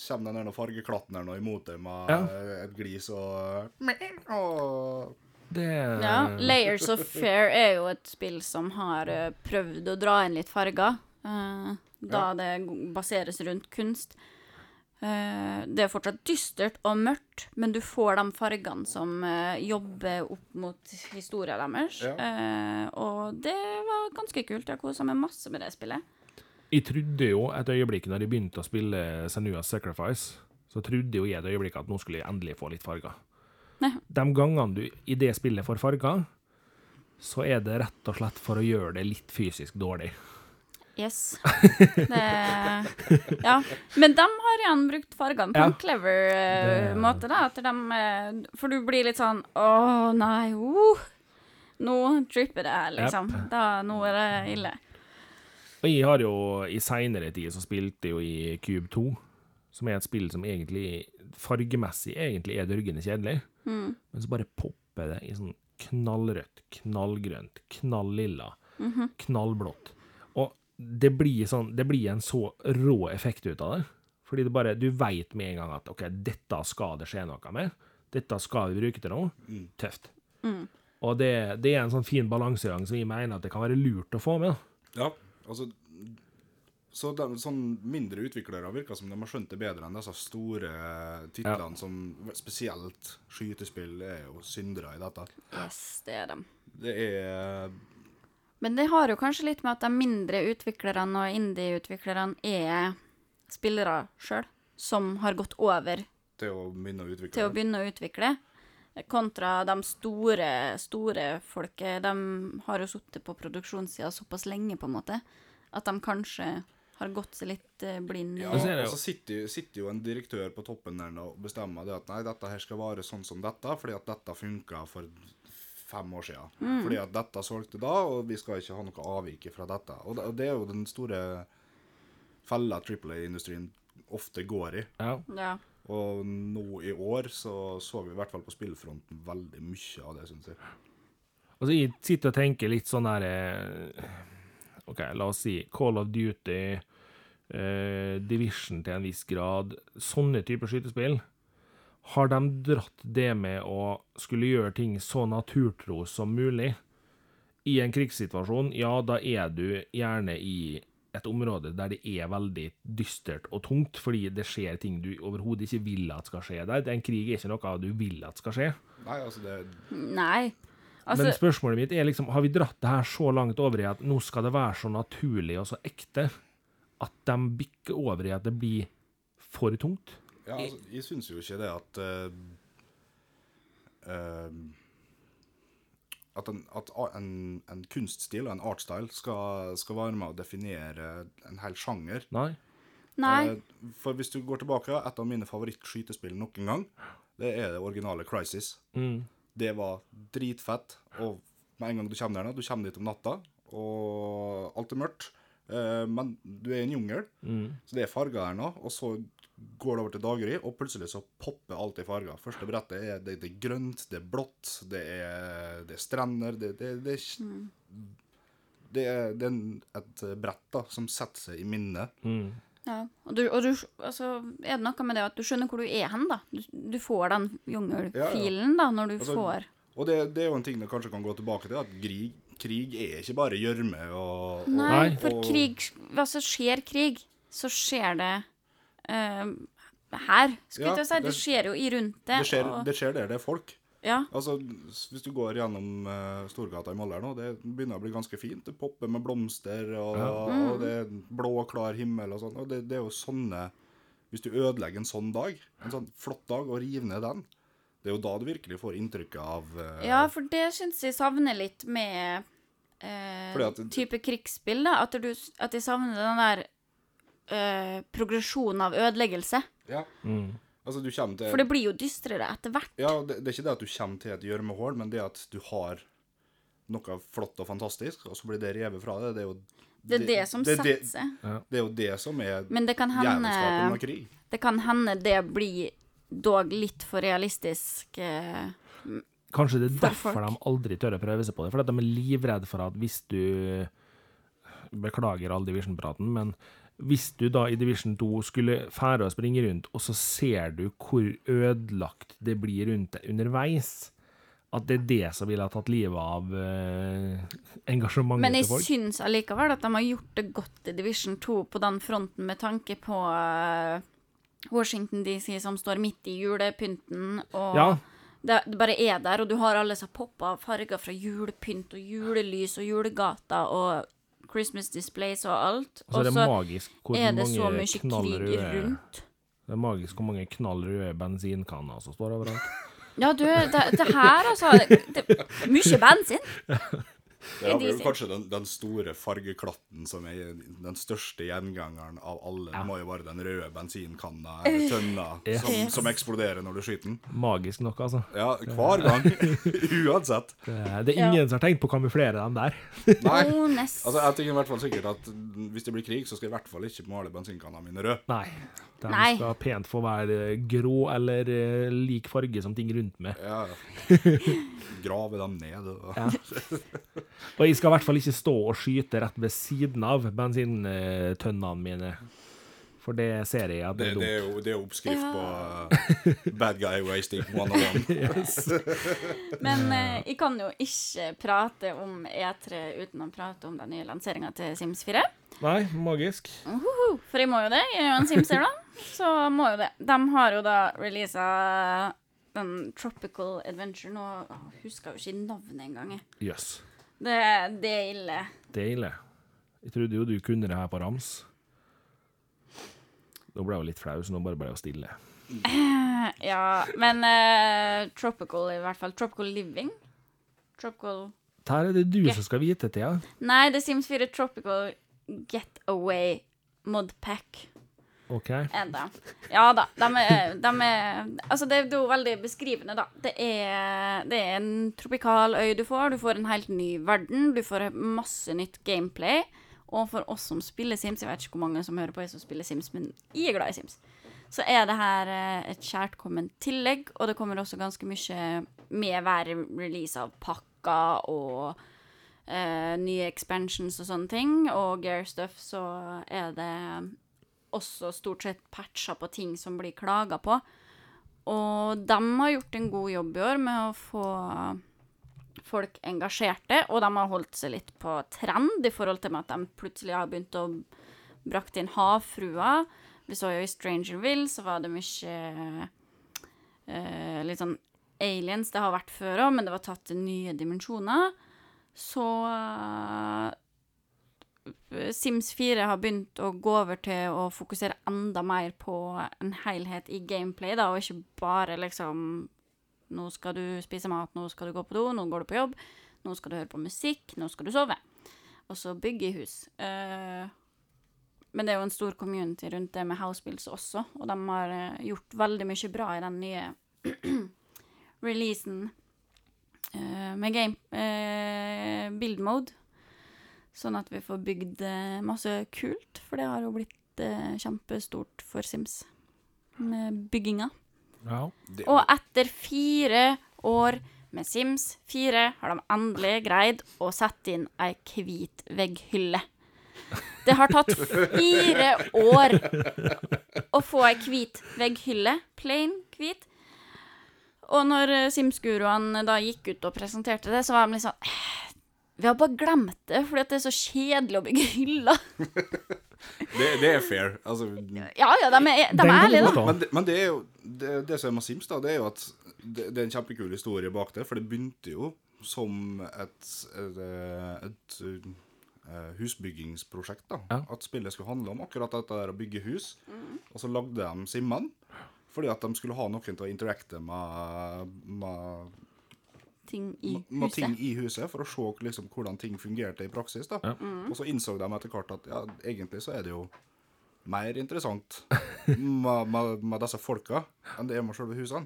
kommer den der fargeklatten der nå imot deg med Ja. et glis og og Det Ja, Layers of Fair er jo et spill som har eh, prøvd å dra inn litt farger, eh, da Ja. det baseres rundt kunst. Eh, det er fortsatt dystert og mørkt, men du får de fargene som eh, jobber opp mot historien deres. Ja. Eh, og det var ganske kult. Jeg kosa meg masse med det spillet. Jeg trodde jo et øyeblikk når jeg begynte å spille Senua's Sacrifice, så trodde jo jeg et øyeblikk at nå skulle jeg endelig få litt farger. Nei. De gangene du i det spillet får farger, så er det rett og slett for å gjøre det litt fysisk dårlig. Yes. Det, ja. Men de har igjen brukt fargene på Ja. en clever uh, Det- måte, da. At de, eh, for du blir litt sånn Å, nei, uh, Nå dripper det liksom. Yep. Da, nå er det ille. Og jeg har jo i seinere tid så spilte jeg jo i Cube 2, som er et spill som egentlig fargemessig egentlig er dørgende kjedelig, Mm. men så bare popper det i sånn knallrødt, knallgrønt, knallilla, Mhm. knallblått. Og det blir sånn Det blir en så rå effekt ut av det. Fordi det bare, du veit med en gang at OK, dette skal det skje noe med. Dette skal vi bruke til noe. Tøft. Mm. Og det, det er en sånn fin balansegang som vi mener at det kan være lurt å få med. Ja, altså Så de, sånn mindre utviklere virker som de har skjønt det bedre enn disse store titlene som Spesielt skytespill er jo syndere i dette. Yes, det er dem. Det er Men det har jo kanskje litt med at de mindre utviklerne og indie-utviklerne er spillere sjøl, som har gått over til å begynne å utvikle. til å begynne å utvikle. Kontra de store, store folket. De har jo sittet på produksjonssida såpass lenge, på en måte, at de kanskje har gått seg litt eh, blind. Ja, Og så er sitter, jo- sitter jo en direktør på toppen der og bestemmer det at nei, dette her skal være sånn som dette, fordi at dette funka for fem år siden. Mm. Fordi at dette solgte da, og vi skal ikke ha noe avvik fra dette. Og det, og det er jo den store fella AAA-industrien ofte går i. Ja. Ja. Og nå i år så så vi i hvert fall på spillfronten veldig mye av det, syns jeg. Altså, jeg sitter og tenker litt sånn der eh, OK, la oss si Call of Duty, eh, Division til en viss grad, sånne typer skytespill. Har de dratt det med å skulle gjøre ting så naturtro som mulig? I en krigssituasjon, ja, da er du gjerne i et område der det er veldig dystert og tungt, fordi det skjer ting du overhodet ikke vil at skal skje der. En krig er ikke noe du vil at skal skje. Nei, altså det Nei. Altså, Men spørsmålet mitt er liksom, har vi dratt det her så langt over i at nå skal det være så naturlig og så ekte at de bikker over i at det blir for tungt. Ja, altså, jeg syns jo ikke det at uh, eh, At, en, at en, en kunststil og en artstyle skal, skal være med å definere en hel sjanger. Nei? Nei. Eh, for hvis du går tilbake, et av mine favorittskytespill noen gang, det er det originale Crisis. Mm. Det var dritfett. Og med en gang du kommer der, nå, du kommer dit om natta, og alt er mørkt. Eh, men du er i en jungel, Mm. så det er farger her nå. Og så går det over til daggry, og plutselig så popper alt i farger. Første brettet er, det, det er grønt, det er blått, det er, det er strender Det, det, det, er, det er, det er et brett da, som setter seg i minnet. Mm. Ja. Og, du, og du, altså, er det noe med det at du skjønner hvor du er hen, da? Du, du får den jungelfilen da, når du Altså, får Og det, det er jo en ting du kanskje kan gå tilbake til, at krig, krig er ikke bare gjørme og, og Nei, for krig Altså, skjer krig, så skjer det her, skulle Ja, jeg til å si. Det det- skjer jo i rundt det. Det skjer, og, det skjer der det er folk. ja. Altså, Hvis du går gjennom uh, Storgata i Molde nå, det begynner å bli ganske fint. Det popper med blomster, og, og det er blå, klar himmel og sånn. Og det, det er jo sånne Hvis du ødelegger en sånn dag, en sånn flott dag, og river ned den, det er jo da du virkelig får inntrykket av uh, ja, for det syns jeg savner litt med uh, at- type krigsspill, da. At, du, at jeg savner den der eh, progresjonen av ødeleggelse. Ja. Mm. Altså, du kommer til For det blir jo dystrere etter hvert. Ja, det, det er ikke det at du kommer til et gjørmehull, men det at du har noe flott og fantastisk, og så blir det revet fra deg. Det er jo Det er det som det, det, setter seg. det er jo det som er Men det kan hende krig. Det kan hende det blir dog litt for realistisk. eh, Kanskje det er derfor folk. de aldri tør å prøve seg på det. For de er livredde for at hvis du Beklager all Division-praten, men hvis du da i Division 2 skulle fære og springe rundt, og så ser du hvor ødelagt det blir rundt deg underveis, at det er det som ville ha tatt livet av eh, engasjementet Men jeg til folk. syns allikevel at de har gjort det godt i Division 2 på den fronten, med tanke på eh, Washington DC som står midt i julepynten, og Ja. det, det bare er der, og du har alle som popper av farger fra julepynt og julelys og julegater og Christmas displays og alt. Og så er det magisk hvor er det så mye knall krig rundt. Det er magisk hvor mange knallrøde bensinkanner som står overalt. Ja, du, det, det her, altså det, Mye bensin. Det er vel kanskje den, den store fargeklatten som er den største gjengangeren av alle. Det må jo være den røde bensinkanna eller tønna Yes. som, som eksploderer når du skyter den. Magisk nok, altså. Ja, hver gang. Uansett. Det det er ingen som har tenkt på å kamuflere dem der. Nei. Oh. Altså, jeg tenker i hvert fall sikkert at hvis det blir krig, så skal jeg i hvert fall ikke male bensinkannene mine røde. De Nei. skal pent få være grå eller eh, lik farge som ting rundt meg. Ja. Grave dem ned. Ja. Og jeg skal i hvert fall ikke stå og skyte rett ved siden av bensintønnene mine. For det ser jeg at det Det, er dumt. jo, det er jo oppskrift på uh, bad guy wasting 101. Men eh, jeg kan jo ikke prate om E3 uten å prate om den nye lanseringa til Sims 4. Nei, magisk. Uhuhu, For jeg må jo det. Jeg er jo en Sims-er, da. Så må jo det. De har jo da releasa den Tropical Adventure. Nå husker jeg jo ikke navnet engang. Jøss. Det, det er ille. Det er ille. Jeg trodde jo du kunne det her på rams. Nå ble jeg jo litt flau, så nå bare ble jeg stille. Ja, men uh, Tropical i hvert fall. Tropical Living. Tropical Der er det du get. som skal vite, Thea. Nei, det er Sims 4 Tropical Getaway Modpack. OK. Enda. Ja da. De er, de er Altså, det er jo veldig beskrivende, da. Det er, det er en tropikal øy du får. Du får en helt ny verden. Du får masse nytt gameplay. Og for oss som spiller Sims, jeg vet ikke hvor mange som hører på jeg som spiller Sims, men jeg er glad i Sims, så er det her eh, et kjærkomment tillegg, og det kommer også ganske mye med hver release av pakker og eh, nye expansions og sånne ting, og gear stuff, så er det også stort sett patcha på ting som blir klaga på. Og de har gjort en god jobb i år med å få folk engasjerte, og de har holdt seg litt på trend i forhold til at de plutselig har begynt å brakt inn havfruer. Vi så jo i Strangerville, så var det mye eh, litt sånn aliens. Det har vært før òg, men det var tatt til nye dimensjoner. Så eh, Sims 4 har begynt å gå over til å fokusere enda mer på en helhet i gameplay, da, og ikke bare liksom Nå skal du spise mat, nå skal du gå på do, nå går du på jobb, nå skal du høre på musikk, nå skal du sove. Og så bygge hus. Eh, men det er jo en stor community rundt det med housebills også, og de har eh, gjort veldig mye bra i den nye releasen eh, med game build mode. Sånn at vi får bygd masse kult, for det har jo blitt kjempestort for Sims. Med bygginga. Ja. Det, Og etter fire år med Sims 4 har de endelig greid å sette inn ei hvit vegghylle. Det har tatt fire år å få ei hvit vegghylle. Plain hvit. Og når eh, Sims-guruene da gikk ut og presenterte det, så var de liksom «Eh, Vi har bare glemt det, fordi at det er så kjedelig å bygge hyller. det, det er fair. Altså, Ja ja, de er, de er ærlige, da. men det, men det er jo det, det som er med Sims, da, det er jo at det, det er en kjempekul historie bak det. For det begynte jo som et, et, et, et husbyggingsprosjekt. da. Ja. At spillet skulle handle om akkurat dette der å bygge hus. Og så lagde de Simmen fordi at de skulle ha noen til å interacte med, med, Ting i med ting i huset, for å se liksom, hvordan ting fungerte i praksis. da. Ja. Og så innså de etter hvert at ja, egentlig så er det jo mer interessant med, med, med disse folka enn det er med selve husene.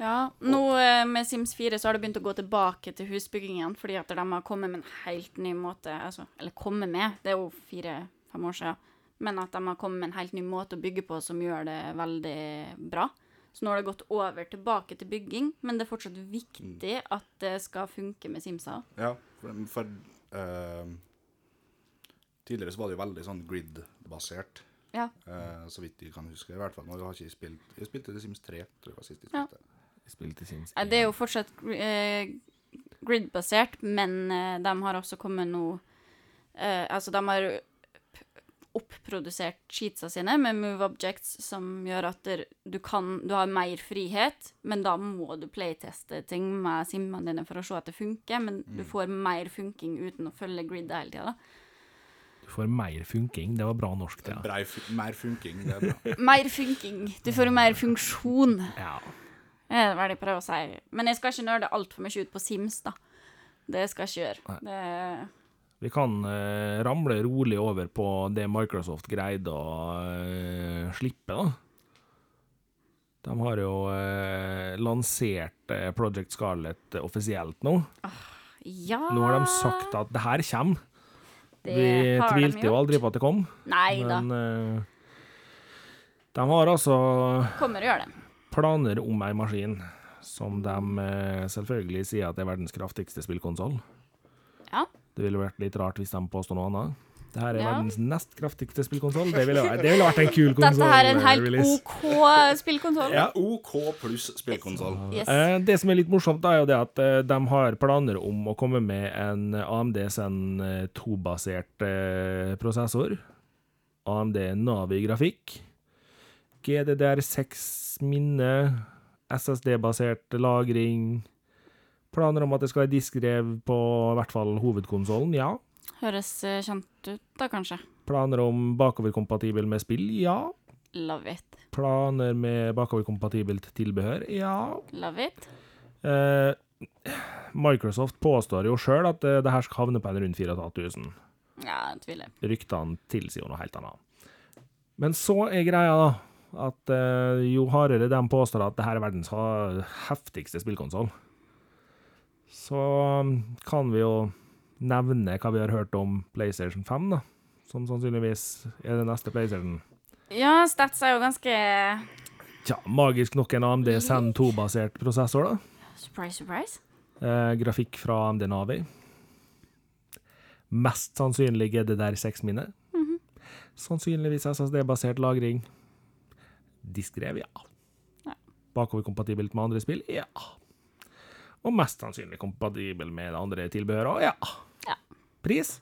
Ja, nå eh, med Sims 4 så har det begynt å gå tilbake til husbyggingen, fordi at de har kommet med en helt ny måte altså, Eller kommet med, det er jo fire-fem år siden. Men at de har kommet med en helt ny måte å bygge på som gjør det veldig bra. Så nå har det gått over tilbake til bygging, men det er fortsatt viktig at det skal funke med Simsa. Ja, for, for uh, Tidligere så var det jo veldig sånn grid-basert, Ja. Uh, så vidt jeg kan huske. I hvert fall, nå har jeg ikke spilt Jeg spilte til Sims 3, tror jeg var sist jeg Ja. Jeg Spilte Sims 1. Det er jo fortsatt uh, grid-basert, men de har også kommet nå eh, Altså, de har opprodusert cheatsa sine med move objects som gjør at der, du kan Du har mer frihet, men da må du playteste ting med simmene dine for å se at det funker, men du får mer funking uten å følge grid hele tida, da. Du får mer funking. Det var bra norsk, det. Ja. Mer funking, det er bra. Mer funking. Du får mer funksjon. ja. Det er hva de prøver å si. Men jeg skal ikke nøle altfor mye ut på Sims, da. Det skal jeg ikke gjøre. Det Vi kan eh, ramle rolig over på det Microsoft greide å eh, slippe, da. De har jo eh, lansert eh, Project Scarlett offisielt nå. Ja Nå har de sagt at det her kommer. det Vi tvilte jo aldri på at det kom, Nei da. men eh, de har altså Kommer og gjør det. planer om ei maskin som de eh, selvfølgelig sier at er verdens kraftigste spillkonsoll. Ja. Det ville vært litt rart hvis de påstår noe annet. Det her er Ja. verdens nest kraftigste spillkonsoll. Det ville, vært- det ville vært en kul konsoll. Dette her er en helt release. OK spillkonsoll. Ja. OK pluss spillkonsoll. Yes. Eh, det som er litt morsomt, er jo det at eh, de har planer om å komme med en AMD Zen 2-basert eh, prosessor. AMD Navi-grafikk. GDDR6 minne. SSD-basert lagring. Planer om at det skal være diskrev på i hvert fall hovedkonsollen, ja. Høres eh, kjent ut, da, kanskje. Planer om bakoverkompatibel med spill, ja. Love it. Planer med bakoverkompatibelt tilbehør, ja. Love it. Eh, Microsoft påstår jo sjøl at eh, det her skal havne på en rundt 4500. Ja, jeg tviler. Ryktene tilsier jo noe helt annet. Men så er greia da, at eh, jo hardere de påstår at det her er verdens heftigste spillkonsoll, så um, kan vi jo nevne hva vi har hørt om PlayStation 5, da. Som sannsynligvis er det neste PlayStation. Ja, Stats er jo ganske Tja, magisk nok en AMD Zen 2-basert prosessor, da. Surprise, surprise. Eh, grafikk fra AMD Navi. Mest sannsynlig GDDR6-minne. Sannsynligvis SSD-basert lagring. Diskrev, ja. Ja. Bakoverkompatibelt med andre spill, ja. Og mest sannsynlig kompatibel med det andre tilbehøret, ja. Ja. Pris?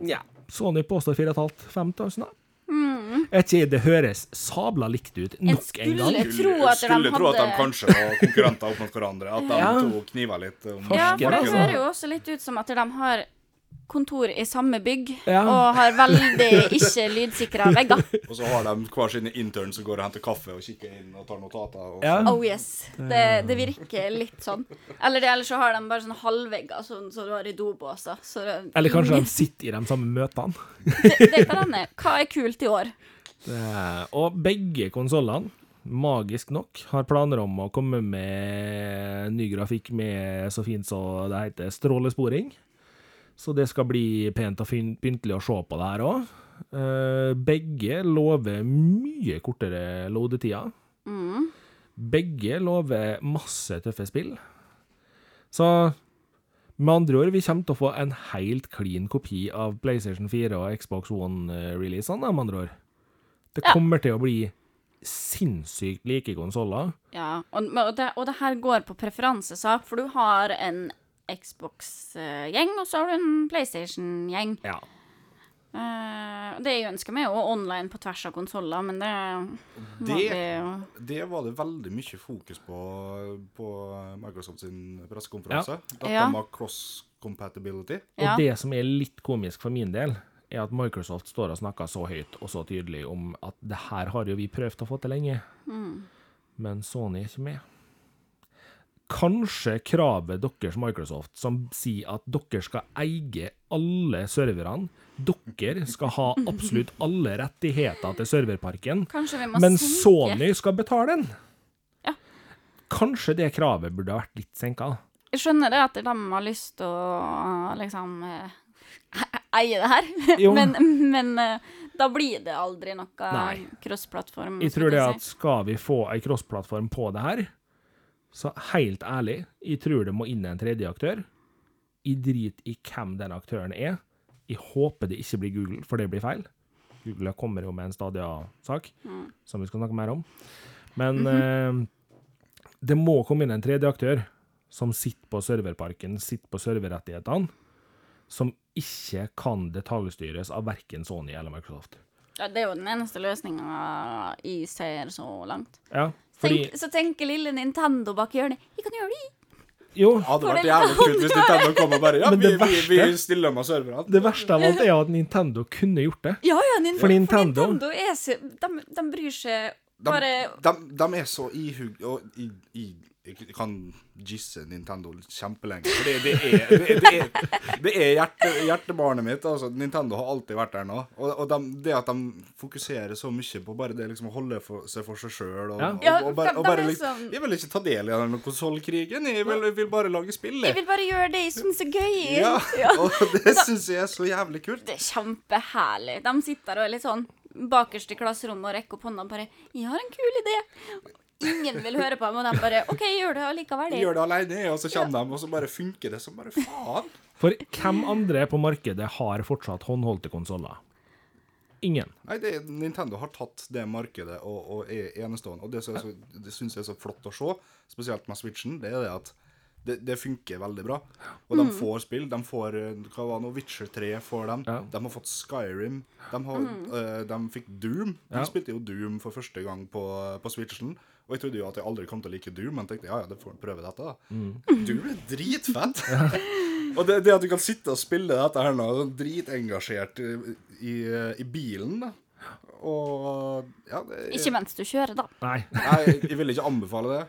Ja. Sony påstår 4500-5000, da. Er ikke det høres sabla likt ut nok en gang? skulle- Jeg tror skulle tro at de hadde- kanskje var konkurrenter opp mot hverandre. At de Ja. to kniva litt. Om Ja, for det altså. hører jo også litt ut som at de har kontor i samme bygg Ja. og har veldig ikke lydsikra vegger. Og så har de hver sine intern som går og henter kaffe og kikker inn og tar notater. Og Ja. Oh yes. Det, det virker litt sånn. Eller, det, eller så har de bare sånn halvvegger, som du har i dobåser. Eller kanskje de sitter i de samme møtene. det, det kan hende. Hva er kult i år? Det- Og begge konsollene, magisk nok, har planer om å komme med ny grafikk med så fint så det heter strålesporing. Så det skal bli pent og pyntelig å se på det her òg. Begge lover mye kortere loadetider. Mm. Begge lover masse tøffe spill. Så med andre ord, vi kommer til å få en helt clean kopi av PlayStation 4 og Xbox One-releasene, med andre ord. Det Ja. kommer til å bli sinnssykt like konsoller. Ja, og, og, det, og det her går på preferansesak, for du har en Xbox-gjeng, og så har du en PlayStation-gjeng. Ja. Uh, det jeg ønsker meg, er jo online på tvers av konsoller, men det Det, vi det var det veldig mye fokus på på Microsoft sin pressekonferanse. At Ja. med cross compatibility. Og det som er litt komisk for min del, er at Microsoft står og snakker så høyt og så tydelig om at det her har jo vi prøvd å få til lenge. Men Sony er ikke med. Kanskje kravet deres Microsoft som sier at dere skal eie alle serverne, dere skal ha absolutt alle rettigheter til serverparken, men Sony skal betale den. Ja. Kanskje det kravet burde ha vært litt senka. Jeg skjønner det at de har lyst til å liksom eh, eie det her, men, men eh, da blir det aldri noe crossplattform. Jeg tror det at skal vi få ei crossplattform på det her, så helt ærlig, jeg tror det må inn en tredje aktør. Jeg driter i hvem den aktøren er. Jeg håper det ikke blir Google, for det blir feil. Google kommer jo med en Stadia-sak, som vi skal snakke mer om. Men eh, det må komme inn en tredje aktør som sitter på serverparken, sitter på serverrettighetene, som ikke kan detaljstyres av verken Sony eller Microsoft. Ja, det er jo den eneste løsninga jeg ser så langt. Ja, fordi Tenk, så tenker lille Nintendo bak hjørnet Vi kan gjøre det! Jo, Hadde vært jævlig kult hvis Nintendo kom og bare Ja, vi, verste, vi, vi stiller med serverne. Det verste av alt er at Nintendo kunne gjort det. Ja, ja, Nintendo, For Nintendo- for Nintendo er så de, de bryr seg bare de, de er så ihug Og i, i, jeg kan gisse Nintendo kjempelenge. For det, det er, det, det er, det er hjerte, hjertebarnet mitt. Altså. Nintendo har alltid vært der nå. Og, og de, det at de fokuserer så mye på bare det liksom å holde for, seg for seg sjøl og, Ja. og, og, bare, og bare liksom, sånn- Jeg vil ikke ta del i den konsollkrigen. Jeg vil, jeg vil bare lage spill. Jeg vil bare gjøre det jeg syns er gøy. Ja, Ja. og det syns jeg er så jævlig kult. Det er kjempeherlig. De sitter og er litt sånn bakerst i klasserommet og rekker opp hånda og bare 'Jeg har en kul idé'. Ingen vil høre på dem, og de bare 'OK, gjør det allikevel'. Gjør det alene, og så kommer de, og så bare funker det som bare faen. For hvem andre på markedet har fortsatt håndholdte konsoller? Ingen. Nei, det, Nintendo har tatt det markedet og, og er enestående. Og det, så- det syns jeg er så flott å se, spesielt med Switchen, det er det at det, det funker veldig bra. Og de får spill. De får hva var noe, Witcher 3 får dem. Ja. De har fått Skyrim. De, har, eh, de fikk Doom. De Ja. spilte jo Doom for første gang på, på Switchen. Og jeg trodde jo at jeg aldri kom til å like Doom, men tenkte ja, ja, det får jeg prøve dette, da. Doom er dritfett! og det, det at du kan sitte og spille dette her nå, sånn dritengasjert i, i, i bilen, da. Og ja jeg, Ikke mens du kjører, da. Nei. Nei, jeg vil ikke anbefale det.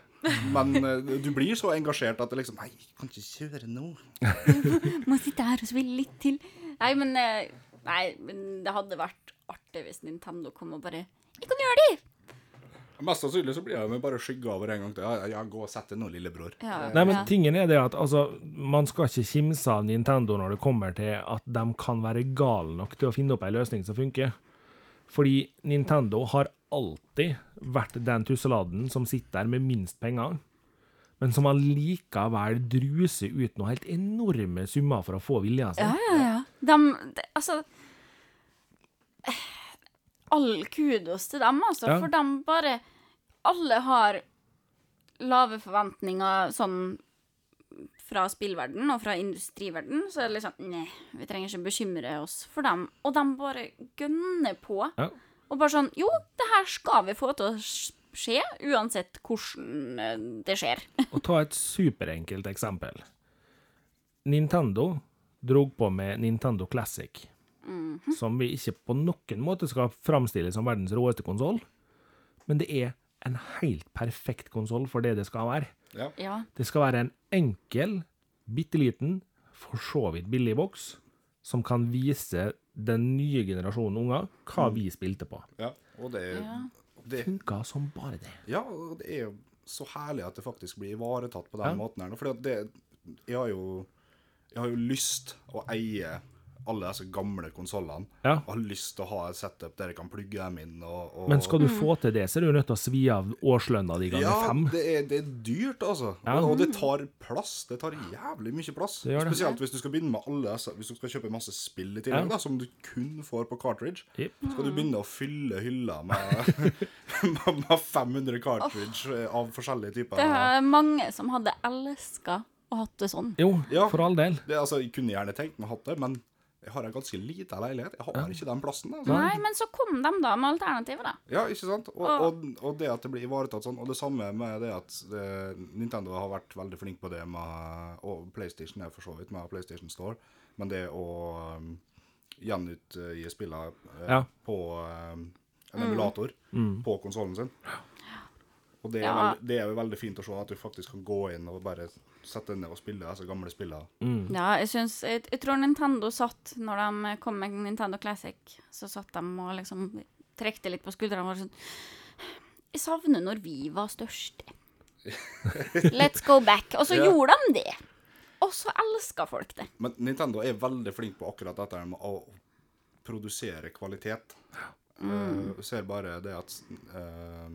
Men eh, du blir så engasjert at det liksom Nei, jeg kan ikke kjøre nå. Må sitte her og spille litt til. Nei, men eh, Nei, men det hadde vært artig hvis Nintendo kom og bare 'Jeg kan gjøre det!' Mest sannsynlig så blir jeg med bare skygga over en gang til. Ja, ja, gå og sett deg nå, lillebror. Ja. Nei, men tingen er det at altså, man skal ikke kimse av Nintendo når det kommer til at de kan være gale nok til å finne opp ei løsning som funker. Fordi Nintendo har alltid vært den tusseladen som sitter der med minst penger, men som allikevel druser ut noe helt enorme summer for å få vilja sin. Ja, ja, ja. De, de Altså All kudos til dem, altså. Ja. For de bare Alle har lave forventninger sånn fra spillverden og fra industriverden, så er det liksom Nei, vi trenger ikke bekymre oss for dem. Og de bare gønner på. Ja. Og bare sånn Jo, det her skal vi få til å skje, uansett hvordan eh, det skjer. Og ta et superenkelt eksempel. Nintendo drog på med Nintendo Classic, som vi ikke på noen måte skal framstille som verdens råeste konsoll, men det er en helt perfekt konsoll for det det skal være. Ja. Ja. Det skal være en enkel, bitte liten, for så vidt billig boks, som kan vise den nye generasjonen unger hva vi spilte på. ja. Og det, Ja. det Funka som bare det. Ja, og det er jo så herlig at det faktisk blir ivaretatt på den Ja. måten her. det Jeg har jo Jeg har jo lyst å eie alle disse gamle konsollene. Ja. Og har lyst til å ha et setup der jeg kan plugge dem inn. Og, og Men skal du få til det, så er du nødt til å svi av årslønna di ganger ja, fem. det er, det er dyrt, altså. Ja. Og, og det tar plass. Det tar jævlig mye plass. Det det. Spesielt hvis du skal begynne med alle disse Hvis du skal kjøpe masse spill i tillegg, Ja. da, som du kun får på cartridge. Jep. Skal du begynne å fylle hylla med, med, med 500 cartridge av forskjellige typer Det er mange som hadde elska å hatt det sånn. Jo, Ja. for all del. Det, altså, jeg kunne gjerne tenkt meg å ha det, men jeg har en ganske liten leilighet. Jeg har ikke den plassen. Altså. Nei, men så kom de da med alternativet, da. Ja, ikke sant? Og, Og- og, og det at det blir ivaretatt sånn, og det samme med det at eh, Nintendo har vært veldig flink på det med Og PlayStation er for så vidt med PlayStation Store, men det å um, gjenutgi spillene eh, Ja. på um, en emulator på konsollen sin. Og det er, Ja. veldig, det er jo veldig fint å se at du faktisk kan gå inn og bare sette ned og spille altså gamle spillene. Ja, jeg synes, jeg, jeg tror Nintendo satt, når de kom med Nintendo Classic, så satt de og liksom trekte litt på skuldrene våre sånn Jeg savner når vi var største. Let's go back. Og så Ja. gjorde de det. Og så elska folk det. Men Nintendo er veldig flink på akkurat dette med å produsere kvalitet. Mm. Uh, ser bare det at eh,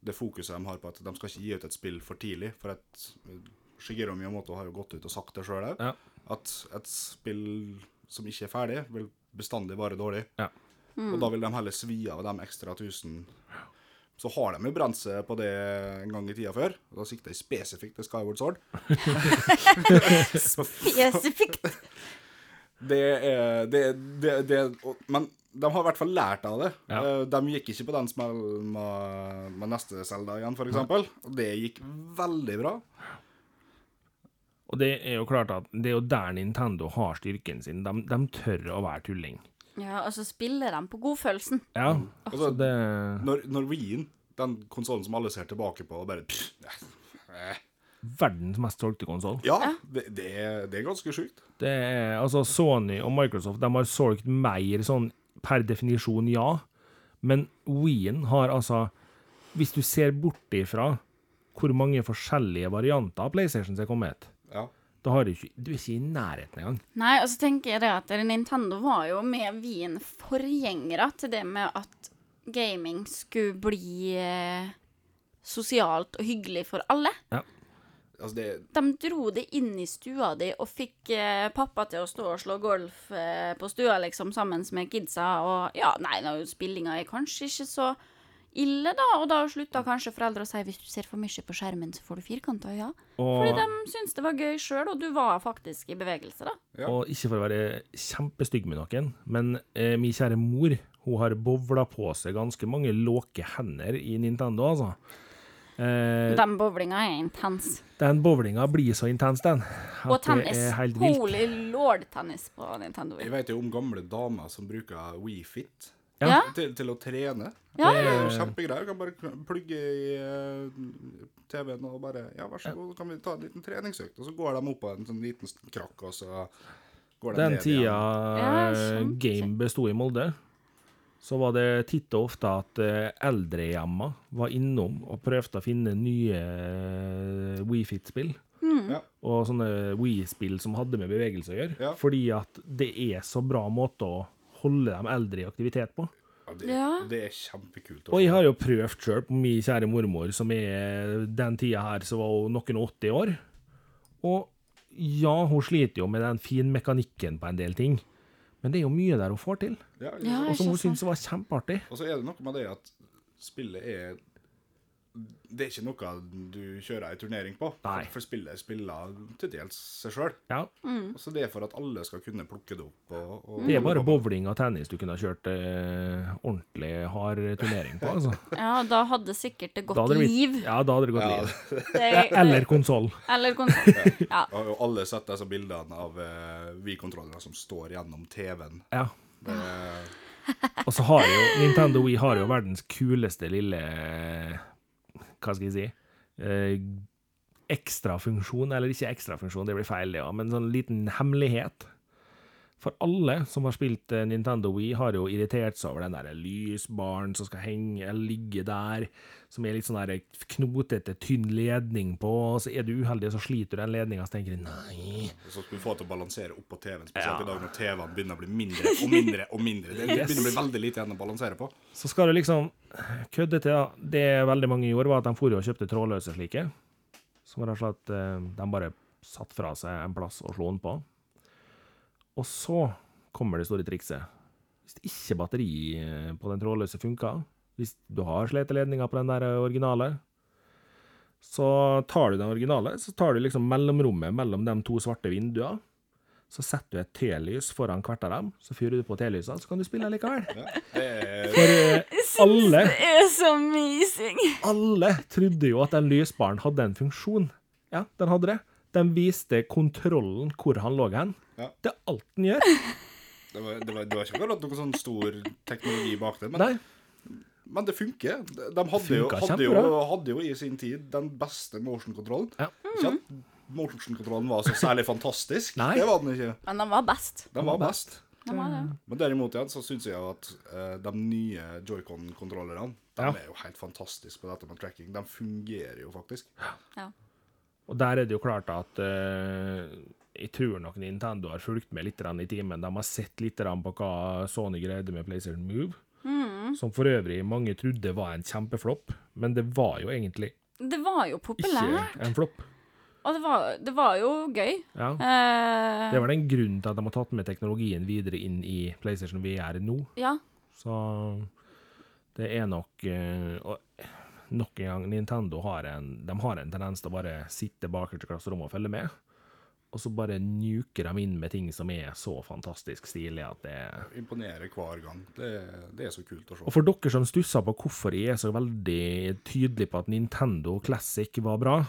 Det fokuset de har på at de skal ikke gi ut et spill for tidlig. For at eh, Shigeru Miyamoto har jo gått ut og sagt det sjøl òg. Ja. At et spill som ikke er ferdig, vil bestandig være dårlig. Ja. Og da vil de heller svi av de ekstra tusen. Så har de jo brent seg på det en gang i tida før. Og da sikter jeg spesifikt til Skyward Sword. Spesifikt. Det er det, det, det, og- Men de har i hvert fall lært av det. Ja. Eh, De gikk ikke på den smellen med, med neste Zelda igjen, f.eks. Og det gikk veldig bra. Og det er jo klart at det er jo der Nintendo har styrken sin. De, de tør å være tulling. Ja, og så spiller de på godfølelsen. Ja, Altså, det Når, når Wien, den konsollen som alle ser tilbake på og bare pff, eh, verdens mest solgte konsoll. Ja, det, det, er, det er ganske sjukt. Det er altså Sony og Microsoft de har solgt mer sånn per definisjon, ja. Men Wien har altså Hvis du ser bort ifra hvor mange forskjellige varianter av PlayStation som er kommet, Ja. da har du ikke Du er ikke i nærheten engang. Nei, og så tenker jeg det at Nintendo var jo med Wien forgjengere til det med at gaming skulle bli eh, sosialt og hyggelig for alle. Altså, det, De dro det inn i stua di og fikk eh, pappa til å stå og slå golf eh, på stua, liksom, sammen med kidsa, og ja, nei, nå, spillinga er kanskje ikke så ille, da, og da slutta kanskje foreldre å si hvis du ser for mye på skjermen, så får du firkanta øyne. Fordi Og, de syntes det var gøy sjøl, og du var faktisk i bevegelse, da. Ja. og ikke for å være kjempestygg med noen, men eh, min kjære mor hun har bowla på seg ganske mange låke hender i Nintendo, altså. Eh, Den bowlinga er intens. den bowlinga blir så intens, den. Og tennis. det er helt vilt. Holy lord, tennis på Nintendo jeg vet jo om gamle damer som bruker WeFit Ja. Ja, til, til å trene. ja, Det er jo kjempegreier. Du kan bare plugge i eh, TV-en og bare Ja, vær så god, kan vi ta en liten treningsøkt? Og så går de opp på en sånn liten krakk, og så går de Den ned igjen. Den tida ja, game besto i Molde, så var det titt og ofte at eh, eldrehjemma var innom og prøvde å finne nye eh, WeFit-spill. Ja. Og sånne We-spill som hadde med bevegelse å gjøre. Ja. Fordi at det er så bra måte å holde de eldre i aktivitet på. Ja, det, Ja. det er kjempekult. Også. Og jeg har jo prøvd sjøl på min kjære mormor, som er den tida her så var hun noen og 80 år. Og ja, hun sliter jo med den finmekanikken på en del ting, men det er jo mye der hun får til. Ja, Ja, Og som hun syns var kjempeartig. Og så er det noe med det at spillet er det er ikke noe du kjører ei turnering på. Nei. For, spillet spiller til dels seg sjøl. Ja. Så det er for at alle skal kunne plukke det opp. Og, og Det er bare bowling og tennis du kunne ha kjørt eh, ordentlig hard turnering på, altså. Ja, da hadde sikkert det gått det blitt- liv. Ja, da hadde det gått Ja. liv. Det, Eller konsoll. eller konsoll. Ja. Og og alle sett disse bildene av eh, Wii-kontrollere som står gjennom TV-en. Ja. Det, Og så har jo Nintendo Wii har jo verdens kuleste lille Hva skal jeg si? Eh, ekstrafunksjon, eller ikke ekstrafunksjon, det blir feil, det òg, men sånn liten hemmelighet. For alle som har spilt eh, Nintendo Wii, har jo irritert seg over den der lysbaren som skal henge eller ligge der, som er litt sånn der knotete, tynn ledning på, og så er du uheldig, så sliter du den ledninga, så tenker du nei så skal du få til å balansere opp på TV-en, spesielt Ja. i dag når TV-en begynner å bli mindre og mindre og mindre. Det begynner å bli veldig lite igjen å balansere på. Så skal du liksom kødde til, da. Det veldig mange gjorde, var at de for og kjøpte trådløse slike. Som rett og slett eh, de bare satt fra seg en plass og slo den på. Og så kommer det store trikset. Hvis ikke batteri eh, på den trådløse funker, hvis du har sleteledninger på den der originale, så tar du den originale, så tar du liksom mellomrommet mellom de to svarte vinduene. Så setter du et T-lys foran hvert av dem, så fyrer du på T-lysa, så kan du spille likevel. For alle Jeg For eh, alle Det er så amazing. alle trodde jo at den lysbaren hadde en funksjon. Ja, den hadde det. Den viste kontrollen hvor han lå hen. Ja. Det er alt den gjør. det, var, det, var, det var ikke akkurat noe sånn stor teknologi bak det, men, Nei, men det funker. De hadde, funker jo, hadde, jo, hadde jo i sin tid den beste motion-kontrollen. Ja. Ikke at motion-kontrollen var så særlig fantastisk. Nei. Det var den ikke. Men den var best. Den var best. Den var det. Men derimot igjen så syns jeg at uh, de nye Joy-Con-kontrollerne de Ja. er jo helt fantastiske på dette med tracking. De fungerer jo faktisk. Ja. Og der er det jo klart at eh, jeg tror nok Nintendo har fulgt med litt i timen. De har sett litt på hva Sony greide med PlayStation Move, som for øvrig mange trodde var en kjempeflopp, men det var jo egentlig Det var jo ikke en flopp. og det var, det var jo gøy. Ja. Eh, Det var den grunnen til at de har tatt med teknologien videre inn i PlayStation VR nå. ja. Så det er nok eh, Og nok en gang, Nintendo har en, de har en tendens til å bare sitte bakerst i klasserommet og følge med. Og så bare nuker de inn med ting som er så fantastisk stilig at det Imponerer hver gang. Det, det er så kult å se. Og for dere som stusser på hvorfor jeg er så veldig tydelig på at Nintendo Classic var bra,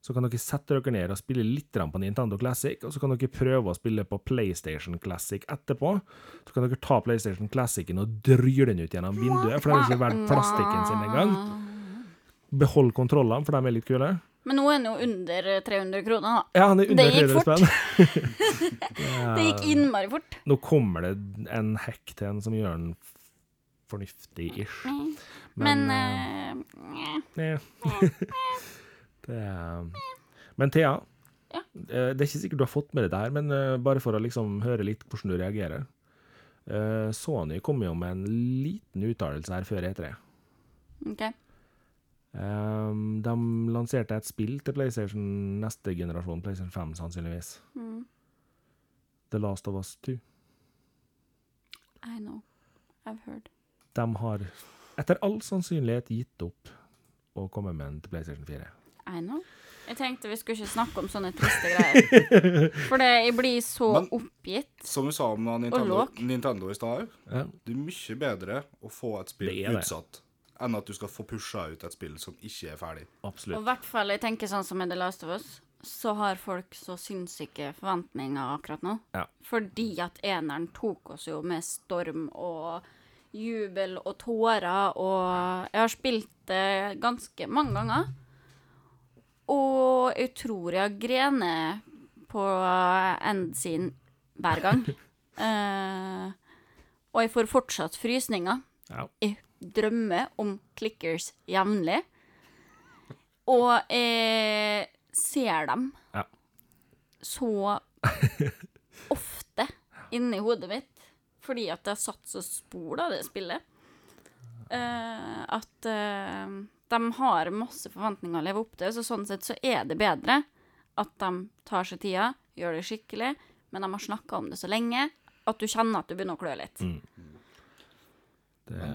så kan dere sette dere ned og spille litt på Nintendo Classic, og så kan dere prøve å spille på PlayStation Classic etterpå. Så kan dere ta PlayStation Classicen og dryle den ut gjennom vinduet, for den er ikke verdt plastikken sin engang. Behold kontrollene, for de er litt kule. Men nå er den jo under 300 kroner, da. Ja, han er under Det gikk 300 fort. spenn. Det gikk innmari fort. Nå kommer det en hack til en som gjør den fornuftig-ish. Men, Men, Nei. det er Men Thea, Ja. eh, det er ikke sikkert du har fått med deg det her, men eh, bare for å liksom høre litt hvordan du reagerer. Eh, Sony kom jo med en liten uttalelse her før E3. OK. Um, de lanserte et spill til PlayStation neste generasjon, PlayStation 5 sannsynligvis. Mm. The Last of Us 2. I know. I've heard. De har etter all sannsynlighet gitt opp å komme med en til PlayStation 4. I know. Jeg tenkte vi skulle ikke snakke om sånne triste greier. For det, jeg blir så Men- oppgitt. Som vi sa om Nintendo. Nintendo i stad òg, Ja. det er mye bedre å få et spill Det det. utsatt enn at du skal få pusha ut et spill som ikke er ferdig. Absolutt. Og i hvert fall, jeg tenker sånn som med The Last of Us, så har folk så sinnssyke forventninger akkurat nå. Ja. Fordi at eneren tok oss jo med storm og jubel og tårer, og jeg har spilt det ganske mange ganger. Og jeg tror jeg har grenet på end sin hver gang. Eh, og jeg får fortsatt frysninger. Ja. Jeg drømmer om clickers jevnlig. Og jeg ser dem Ja. så ofte inni hodet mitt, fordi at det har satt så spor av det spillet, eh, at eh, de har masse forventninger å leve opp til. Så sånn sett så er det bedre at de tar seg tida, gjør det skikkelig, men de har snakka om det så lenge at du kjenner at du begynner å klø litt. Det,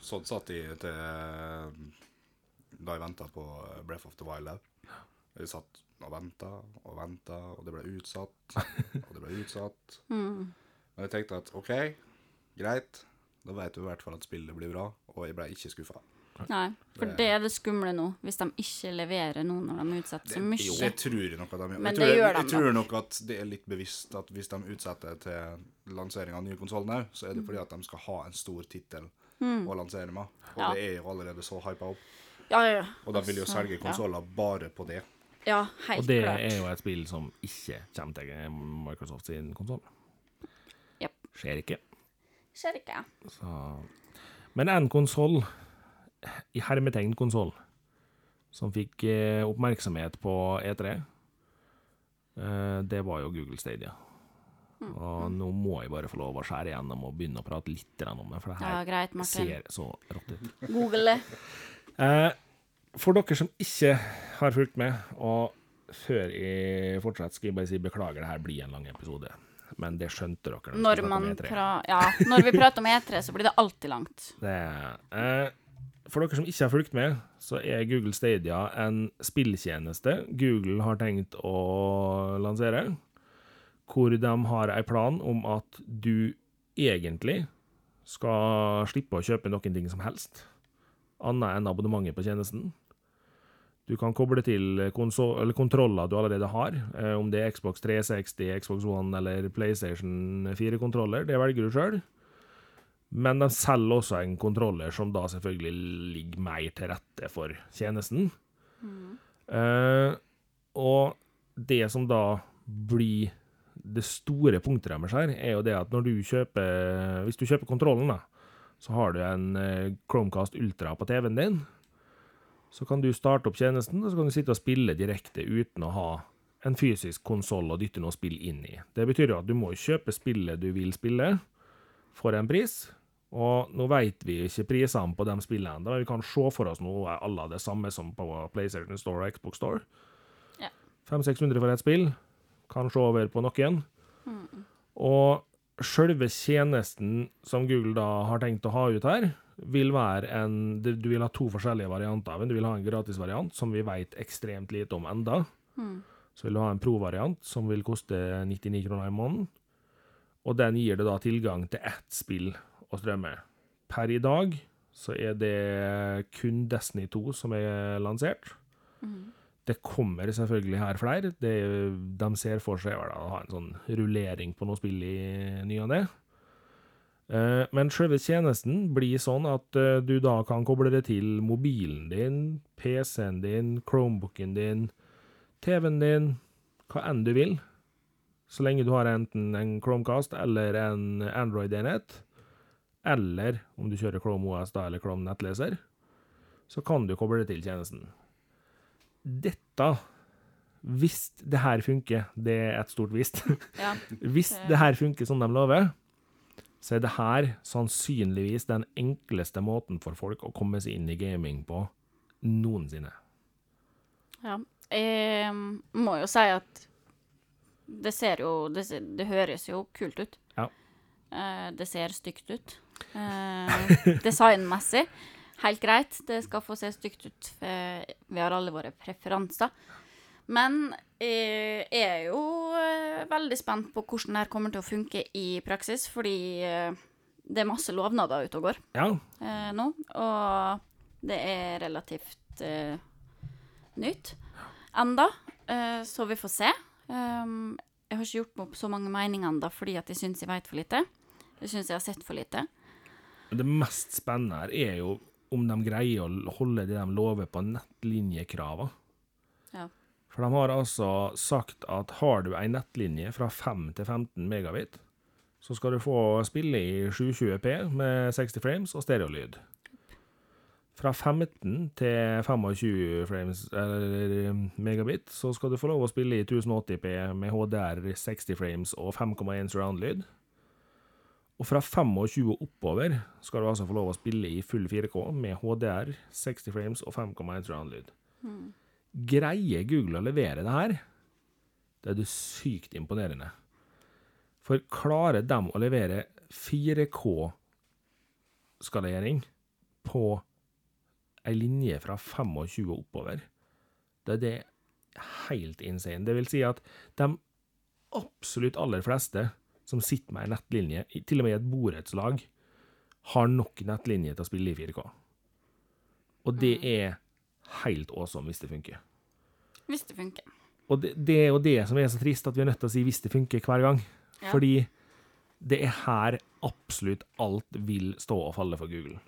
Sånn satt de til da jeg venta på eh, Breath of the Wild òg. Jeg satt og venta og venta, og det ble utsatt. Og det ble utsatt. Mm. Men jeg tenkte at OK, greit. Da vet du i hvert fall at spillet blir bra, og jeg ble ikke skuffa. Nei, for Det- er det skumle nå, hvis de ikke leverer nå når de utsetter så mye. Det tror jeg nok at de gjør. Men jeg tror, det gjør de jeg tror nok at det er litt bevisst at hvis de utsetter til lansering av nye konsoller òg, så er det fordi at de skal ha en stor tittel å lansere med. Og Mm. Ja. det er jo allerede så hypa opp. Ja, ja, ja. Og de vil jo selge ja. konsoller bare på det. Ja, helt Og det klart. er jo et spill som ikke kommer til Microsoft sin konsoll. Yep. Skjer ikke. Skjer ikke. Så. Men en konsoll, i hermetegn konsoll, som fikk eh, oppmerksomhet på E3, eh, det var jo Google Stadia. Mm. Og nå må jeg bare få lov å skjære igjennom og begynne å prate litt om det, for det Ja, her greit, ser så rått ut. Google det. Eh, for dere som ikke har fulgt med, og før jeg fortsetter, skal jeg bare si beklager, det her blir en lang episode. Men det skjønte dere. Når pra ja, når vi prater om E3, så blir det alltid langt. Det, eh, for dere som ikke har fulgt med, så er Google Stadia en spilltjeneste Google har tenkt å lansere, hvor de har en plan om at du egentlig skal slippe å kjøpe noen ting som helst, annet enn abonnementet på tjenesten. Du kan koble til kontroller du allerede har, eh, om det er Xbox 360, Xbox One eller PlayStation 4-kontroller, det velger du sjøl. Men de selger også en kontroller som da selvfølgelig ligger mer til rette for tjenesten. Eh, og det som da blir det store punktet deres her, er jo det at når du kjøper Hvis du kjøper kontrollen, da, så har du en eh, Chromecast Ultra på TV-en din. Så kan du starte opp tjenesten, og så kan du sitte og spille direkte uten å ha en fysisk konsoll å dytte noe spill inn i. Det betyr jo at du må kjøpe spillet du vil spille, for en pris. Og nå vet vi ikke prisene på de spillene, men vi kan se for oss noe alle det samme som på PlayStation Store og Xbox Store. Ja. 500-600 for et spill, kan se over på noen. Og selve tjenesten som Google da har tenkt å ha ut her, vil være en Du vil ha to forskjellige varianter av den. Du vil ha en gratisvariant, som vi vet ekstremt lite om enda. Så vil du ha en pro-variant, som vil koste 99 kroner i måneden. Og den gir deg da tilgang til ett spill å strømme. Per i dag så er det kun Destiny 2 som er lansert. Det kommer selvfølgelig her flere. Det, de ser for seg å ha en sånn rullering på noe spill i ny og ne. Eh, Men selve tjenesten blir sånn at eh, du da kan koble det til mobilen din, PC-en din, Chromebooken din, TV-en din, hva enn du vil. Så lenge du har enten en Chromecast eller en Android-enhet, eller om du kjører Chrome OS da, eller Chrome nettleser, så kan du koble det til tjenesten. Dette, hvis det her funker, det er et stort hvis, Ja. hvis det her funker som de lover, så er det her sannsynligvis den enkleste måten for folk å komme seg inn i gaming på noensinne. ja. Jeg må jo si at det ser jo Det, det høres jo kult ut. Ja. Eh, det ser stygt ut. Eh, designmessig. Helt greit, det skal få se stygt ut. eh, Vi har alle våre preferanser. Men jeg er jo eh, veldig spent på hvordan det her kommer til å funke i praksis, fordi eh, det er masse lovnader ute og går Ja, eh, nå, og det er relativt eh, nytt enda, eh, så vi får se. Um, jeg har ikke gjort meg opp så mange meninger ennå fordi at jeg syns jeg vet for lite. Jeg syns jeg har sett for lite. Det mest spennende her er jo om de greier å holde det de lover på nettlinjekrava. Ja. For de har altså sagt at har du ei nettlinje fra 5 til 15 megabit, så skal du få spille i 720P med 60 frames og stereolyd. Fra 15 til 25 frames, eller megabit, så skal du få lov å spille i 1080P med HDR 60 frames og 5,1 surround-lyd. Og fra 25 og oppover skal du altså få lov å spille i full 4K med HDR, 60 frames og 5,1 surround-lyd. Greier Google å levere det her? Det er jo sykt imponerende. For klarer de å levere 4K-skalering på ei linje fra 25 og oppover. Det er det helt insane. Det vil si at de absolutt aller fleste som sitter med ei nettlinje, til og med i et borettslag, har nok nettlinje til å spille i 4K. Og det er helt awesome hvis det funker. Hvis det funker. Og det, det er jo det som er så trist, at vi er nødt til å si 'hvis det funker' hver gang. Ja. Fordi det er her absolutt alt vil stå og falle for Google.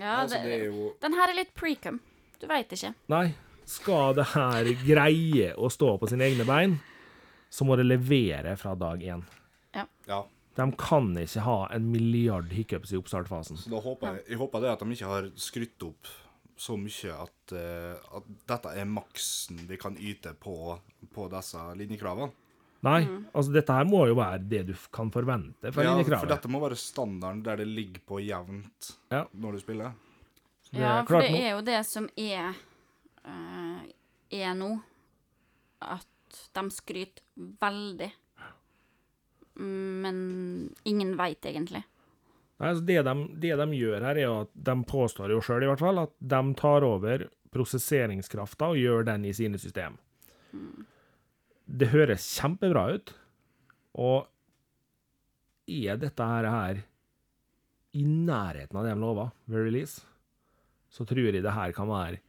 Ja, altså, det er jo Den her er litt precum. Du veit ikke. Nei, skal det her greie å stå på sine egne bein, så må det levere fra dag én. Ja. De kan ikke ha en milliard hiccups i oppstartfasen. Så da håper jeg, jeg håper det at de ikke har skrytt opp så mye at, uh, at dette er maksen vi kan yte på, på disse linjekravene. Nei, Mm. altså dette her må jo være det du kan forvente fra Ja, for dette må være standarden der det ligger på jevnt Ja. når du spiller. Ja, for det er jo det som er uh, er nå. At de skryter veldig. Men ingen veit egentlig. Nei, altså det, de, det de gjør her, er jo at de påstår jo sjøl i hvert fall at de tar over prosesseringskrafta og gjør den i sine system. Det høres kjempebra ut, og er dette her, her i nærheten av det de lova ved release, så tror jeg det her kan være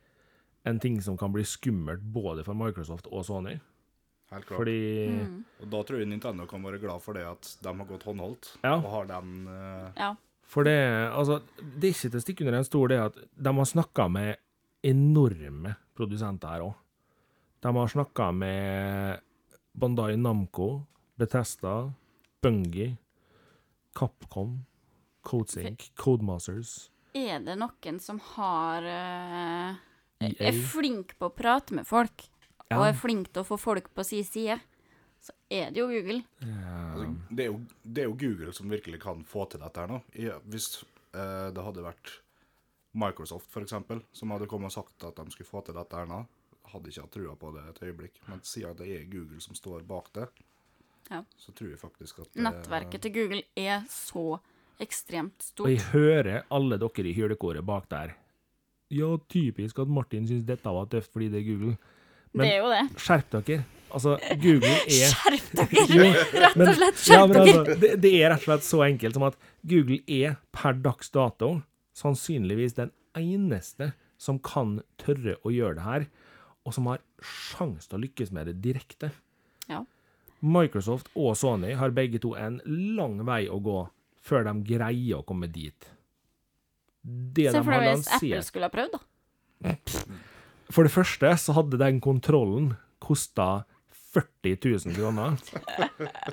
en ting som kan bli skummelt både for Microsoft og Sony. Helt klart. Fordi Og da tror jeg Nintendo kan være glad for det at de har gått håndholdt Ja. og har den uh... Ja. For det, altså, det er ikke til å stikke under en stol det at de har snakka med enorme produsenter her òg. De har snakka med Bandai Namco, Bethesda, Bungie, Capcom, Codesync, Codemasters, Er det noen som har uh, Er flink på å prate med folk, Ja. og er flink til å få folk på sin side, så er det jo Google. altså, det, er jo, det er jo Google som virkelig kan få til dette her nå. Hvis eh, det hadde vært Microsoft, for eksempel, som hadde kommet og sagt at de skulle få til dette her nå, hadde ikke hatt trua på det et øyeblikk. Men siden det er Google som står bak det, Ja. så tror jeg faktisk at det- Nettverket til Google er så ekstremt stort. Og jeg hører alle dere i hylekoret bak der. Ja, typisk at Martin syns dette var tøft fordi det er Google. Men- det er jo det. Skjerp dere! Altså, Google er Skjerp dere! Jo, Rett og slett, Ja, skjerp dere! dere! altså, det, det er rett og slett så enkelt som at Google er per dags dato sannsynligvis den eneste som kan tørre å gjøre det her, og som har sjanse til å lykkes med det direkte. Ja. Microsoft og Sony har begge to en lang vei å gå før de greier å komme dit. Det Se for deg hvis Apple skulle ha prøvd, da. For det første så hadde den kontrollen kosta 40 000 kroner.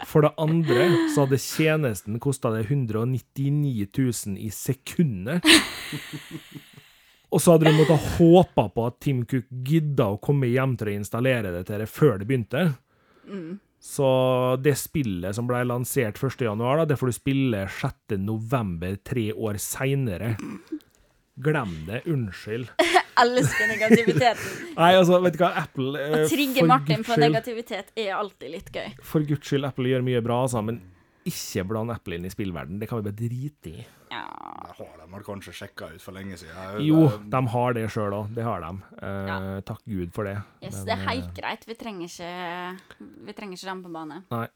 For det andre så hadde tjenesten kosta det 199 000 i sekundet. Og så hadde du måttet håpe på at Tim Cook gidda å komme hjem til å installere det til deg før det begynte. Så det spillet som ble lansert 1. januar, det får du spille 6. november tre år seinere. Glem det. Unnskyld. Elsker negativiteten. Nei, altså, vet du hva, Apple eh, Å trigge Martin på negativitet er alltid litt gøy. For guds skyld, Apple gjør mye bra, altså, men ikke bland Apple inn i spillverden. Det kan vi bare drite i. Ja. Det har de vel kanskje sjekka ut for lenge siden. Jo, Eh, de har det sjøl òg. Det har de. Eh, Ja. Takk Gud for det. Yes, Men, det er eh, helt greit. Vi trenger ikke Vi trenger ikke dem på bane. Nei.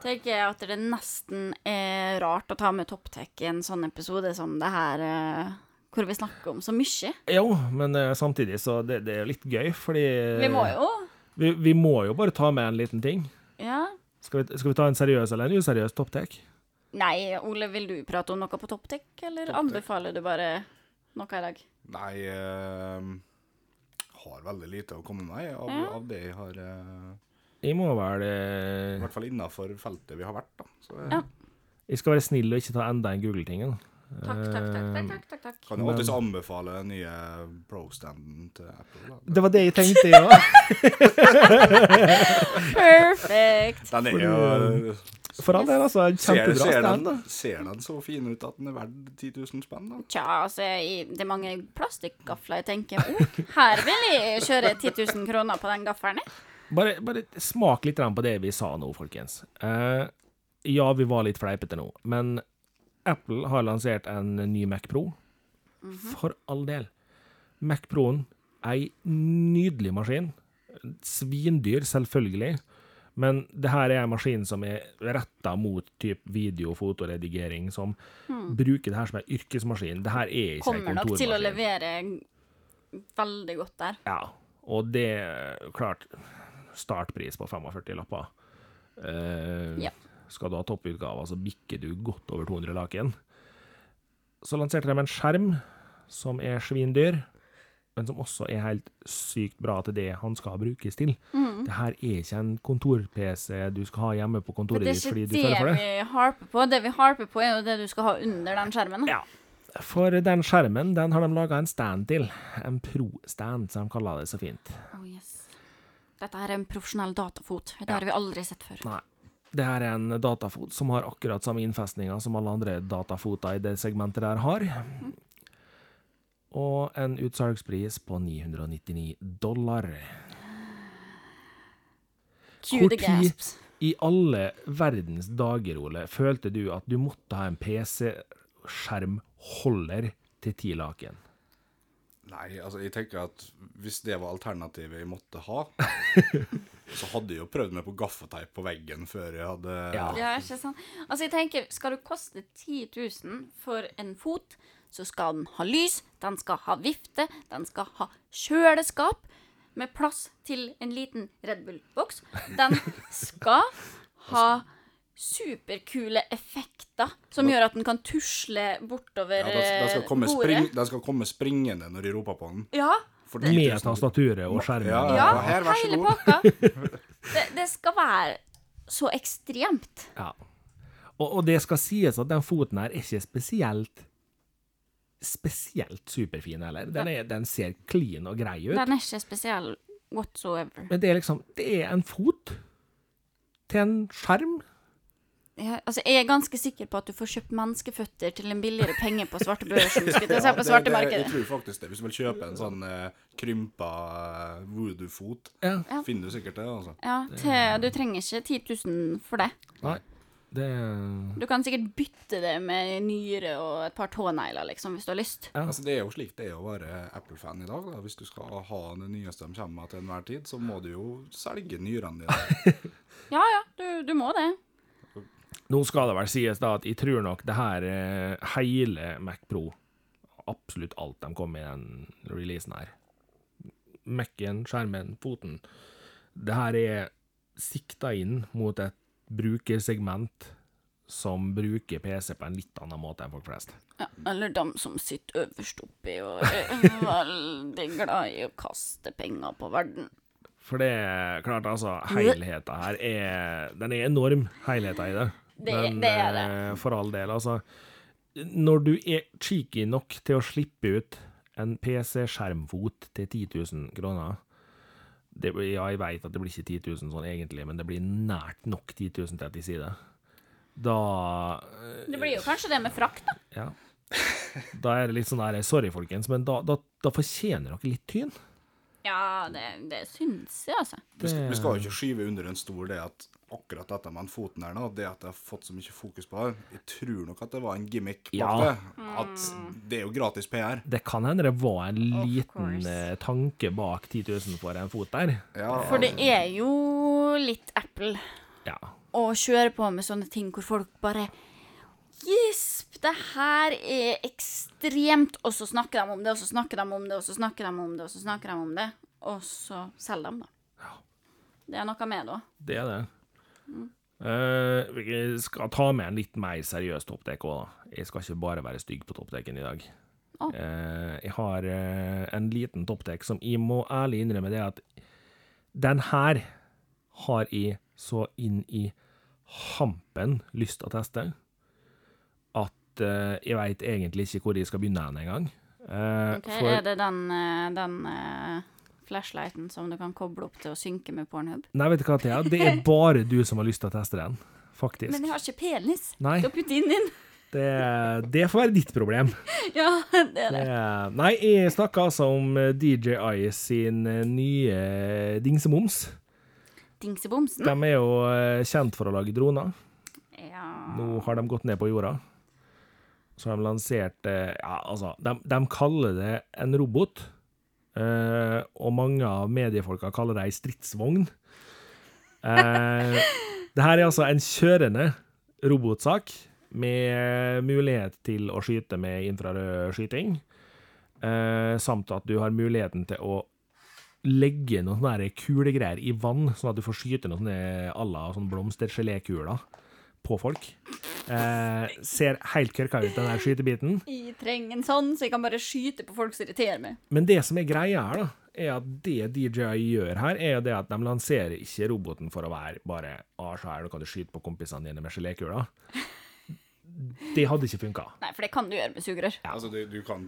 Tenker jeg at det nesten er rart å ta med topptech i en sånn episode som det her, eh, hvor vi snakker om så mye. Jo, men eh, samtidig så det, det er litt gøy, fordi Vi må jo vi, vi må jo bare ta med en liten ting. Ja. Skal vi, skal vi ta en seriøs eller en useriøs topptek? Nei, Ole, vil du prate om noe på topptek, eller top anbefaler du bare noe i dag? Nei jeg Har veldig lite å komme med av, Ja. av det jeg har eh, Jeg må vel I eh, hvert fall innafor feltet vi har vært, da. Så Ja. Jeg skal være snill og ikke ta enda en Google-ting. da. Takk, takk, takk. Eh, takk, takk, takk, takk. kan jo Men- alltids anbefale den nye Pro-standen til Apple. Da. Det var det jeg tenkte, ja. Perfect! Den er jo For all del, altså. en ser, Kjempebra ser, stand. den, ser den så fin ut at den er verdt 10 000 spenn? da? Tja, altså, det er mange plastikkgafler jeg tenker oh, her vil jeg kjøre 10 000 kroner på den gaffelen. jeg». Bare, bare smak litt på det vi sa nå, folkens. Uh, ja, vi var litt fleipete nå, men Apple har lansert en ny Mac Pro. For all del. Mac Pro-en, ei nydelig maskin. Svindyr, selvfølgelig. Men det her er en maskin som er retta mot typ video- og fotoredigering, som bruker det her som en yrkesmaskin. Det her er ikke en kontormaskin. Kommer nok til å levere veldig godt der. Ja, og det er klart Startpris på 45 lapper. Uh, Ja. Skal du ha topputgava, så bikker du godt over 200 laken. Så lanserte de en skjerm som er svindyr, men som også er helt sykt bra til det han skal brukes til. Mm. Det her er ikke en kontor-PC du skal ha hjemme på kontoret er ditt fordi du føler for det. vi harper på. Det vi harper på, er jo det du skal ha under den skjermen. Ja. For den skjermen den har de laga en stand til. En pro-stand, som de kaller det så fint. Oh, yes. Dette er en profesjonell datafot. Det har vi aldri sett før. Nei. Det her er en datafot som har akkurat samme innfestninger som alle andre datafoter i det segmentet der har. Og en utsalgspris på 999 dollar. Hvor tid- gasps. I alle verdens dager, Ole, følte du at du måtte ha en PC-skjermholder til ti laken? Nei, altså jeg tenker at hvis det var alternativet jeg måtte ha, så hadde jeg jo prøvd meg på gaffateip på veggen før jeg hadde Ja. Ja, ikke sant? Altså, jeg tenker, skal du koste 10 000 for en fot, så skal den ha lys, den skal ha vifte, den skal ha kjøleskap med plass til en liten Red Bull-boks. Den skal ha superkule effekter som gjør at den kan tusle bortover Ja, den, den, skal eh, komme bordet. spring, den skal komme springende når de roper på den. Ja, Med tastaturet og skjermen. Ja, ja, her, vær så hele pakka. Det, det skal være så ekstremt. Ja. Og, og det skal sies at den foten her er ikke spesielt spesielt superfin heller. Den, er, den ser clean og grei ut. Den er ikke spesiell whatsoever. Men det er liksom Det er en fot til en skjerm. Ja, altså, jeg er ganske sikker på at du får kjøpt menneskeføtter til en billigere penge på svarte børsen. ja, jeg det- det- Jeg tror faktisk det. Hvis du vil kjøpe en sånn eh, krympa eh, voodoo-fot, Ja. Ja. finner du sikkert det. altså. Ja, til, du trenger ikke 10 000 for det. Nei. Det Du kan sikkert bytte det med nyre og et par tånegler, liksom, hvis du har lyst. Ja. Altså, det er jo slik det er å være Apple-fan i dag. da. Hvis du skal ha det nyeste de kommer med til enhver tid, så må du jo selge nyrene dine. Ja ja, du, du må det. Nå skal det vel sies da at jeg tror nok det her eh, hele Mac Pro, absolutt alt de kom med i den releasen her, Mac-en, skjermen, foten, det her er sikta inn mot et brukersegment som bruker PC på en litt annen måte enn folk flest. Ja, eller dem som sitter øverst oppi og er veldig glad i å kaste penger på verden. For det er klart, altså, helheten her er Den er enorm, helheten i det. Det- det er det. eh, for all del, altså Når du er cheeky nok til å slippe ut en PC-skjermfot til 10 000 kroner det, Ja, jeg veit at det blir ikke 10 000 sånn egentlig, men det blir nært nok 10 000 til at de sier det. Da eh, Det blir jo kanskje det med frakt, da. Ja. Da er det litt sånn der Sorry, folkens, men da, da, da fortjener dere litt tyn. Ja, det, det syns jeg, altså. Vi skal, vi skal jo ikke skyve under en stol det at akkurat dette med den foten her nå, det at jeg har fått så mye fokus på det, jeg tror nok at det var en gimmick bak Ja. det. At det er jo gratis PR. Det kan hende det var en liten eh, tanke bak 10 000 for en fot der. Ja, For det er jo litt Apple Ja. å kjøre på med sånne ting hvor folk bare Gisp, det her er ekstremt Og så snakker de om det, og så snakker de om det, og så snakker de om det, og så snakker de om det. Og så selger de, da. Det er noe med det òg. Det er det. Eh, vi skal ta med en litt mer seriøs toppdekk òg, da. Jeg skal ikke bare være stygg på toppdekken i dag. Oh. Uh, jeg har uh, en liten toppdekk som jeg må ærlig innrømme det at den her har jeg så inn i hampen lyst til å teste jeg veit egentlig ikke hvor jeg skal begynne hen engang. Uh, Ok, Er det den, eh, den eh, flashlighten som du kan koble opp til å synke med Pornhub? Nei, vet du hva, Thea? Det er bare du som har lyst til å teste den, faktisk. Men jeg har ikke penis Nei. til å putte inn din. Det, det får være ditt problem. Ja, det er det. Det, nei, jeg snakker altså om eh, DJI sin eh, nye dingsemoms. Dingsebomsen. De er jo eh, kjent for å lage droner. Ja. Nå har de gått ned på jorda. Så de lansert eh, Ja, altså, de, de kaller det en robot, eh, og mange av mediefolka kaller det ei stridsvogn. Eh, det her er altså en kjørende robotsak med mulighet til å skyte med infrarød skyting, eh, samt at du har muligheten til å legge noen sånne kulegreier i vann, sånn at du får skyte noen sånne à la sånn blomstergelékuler på folk. Eh, ser helt kørka ut, den der skytebiten. Jeg trenger en sånn, så jeg kan bare skyte på folk som irriterer meg. Men det som er greia her, da, er at det DJI gjør her, er jo det at de lanserer ikke roboten for å være bare ah, så her, nå kan du skyte på kompisene dine med gelékula. Det hadde ikke funka. Nei, for det kan du gjøre med sugerør. Altså, du, du kan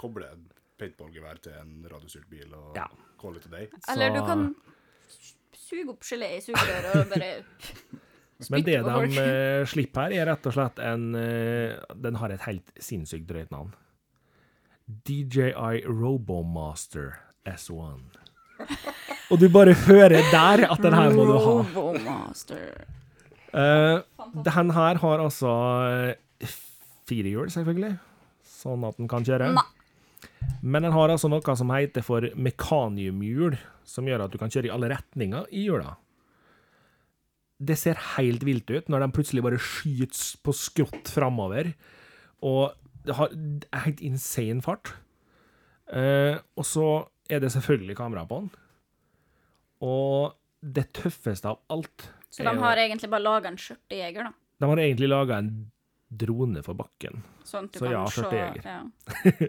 koble et paintballgevær til en radiostyrt bil og Ja. call it a day. Eller du kan suge opp gelé i sugerøret og bare Men det de eh, slipper her, er rett og slett en eh, Den har et helt sinnssykt drøyt navn. DJI Robomaster S1. Og du bare hører der at den her må du ha. Robomaster. Uh, den her har altså fire hjul, selvfølgelig, sånn at den kan kjøre. Nei. Men den har altså noe som heter for mekaniumhjul, som gjør at du kan kjøre i alle retninger i hjula. Det ser helt vilt ut når de plutselig bare skyter på skrått framover, og det har er helt insane fart. Eh, og så er det selvfølgelig kamera på den. Og det tøffeste av alt Så er de jo- har egentlig bare laga en skjørtejeger, da. de har egentlig laga en drone for bakken. Sånn at du Så kan ja, skjørtejeger. ja.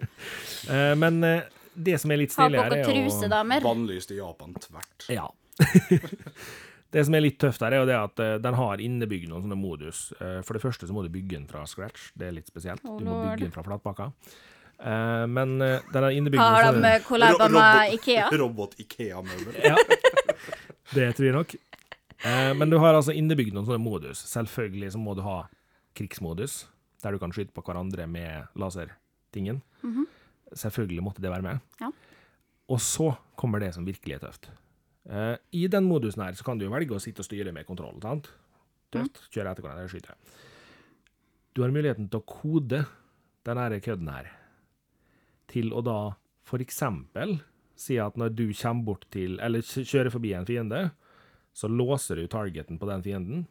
Eh, men eh, det som er litt Ha på truse damer. jo. Bannlyst i Japan tvert. Ja. det som er litt tøft her, er jo det at eh, den har innebygd noen sånne modus. Eh, for det første så må du bygge den fra scratch. Det er litt spesielt. Oh, du må bygge den fra flatpakka. Eh, men den har innebygd Har de sånne med Ikea? Robot-Ikea-møbel. Ja, det tror jeg nok. Eh, men du har altså innebygd noen sånne modus. Selvfølgelig så må du ha krigsmodus, der du kan skyte på hverandre med lasertingen. Selvfølgelig måtte det være med. Ja. Og så kommer det som virkelig er tøft. Eh, I den modusen her så kan du velge å sitte og styre med kontroll. sant? Tøft. Kjøre etter hverandre, skyte. Du har muligheten til å kode den kødden her til å da eksempel si at når du kommer bort til, eller kjører forbi en fiende, så låser du targeten på den fienden,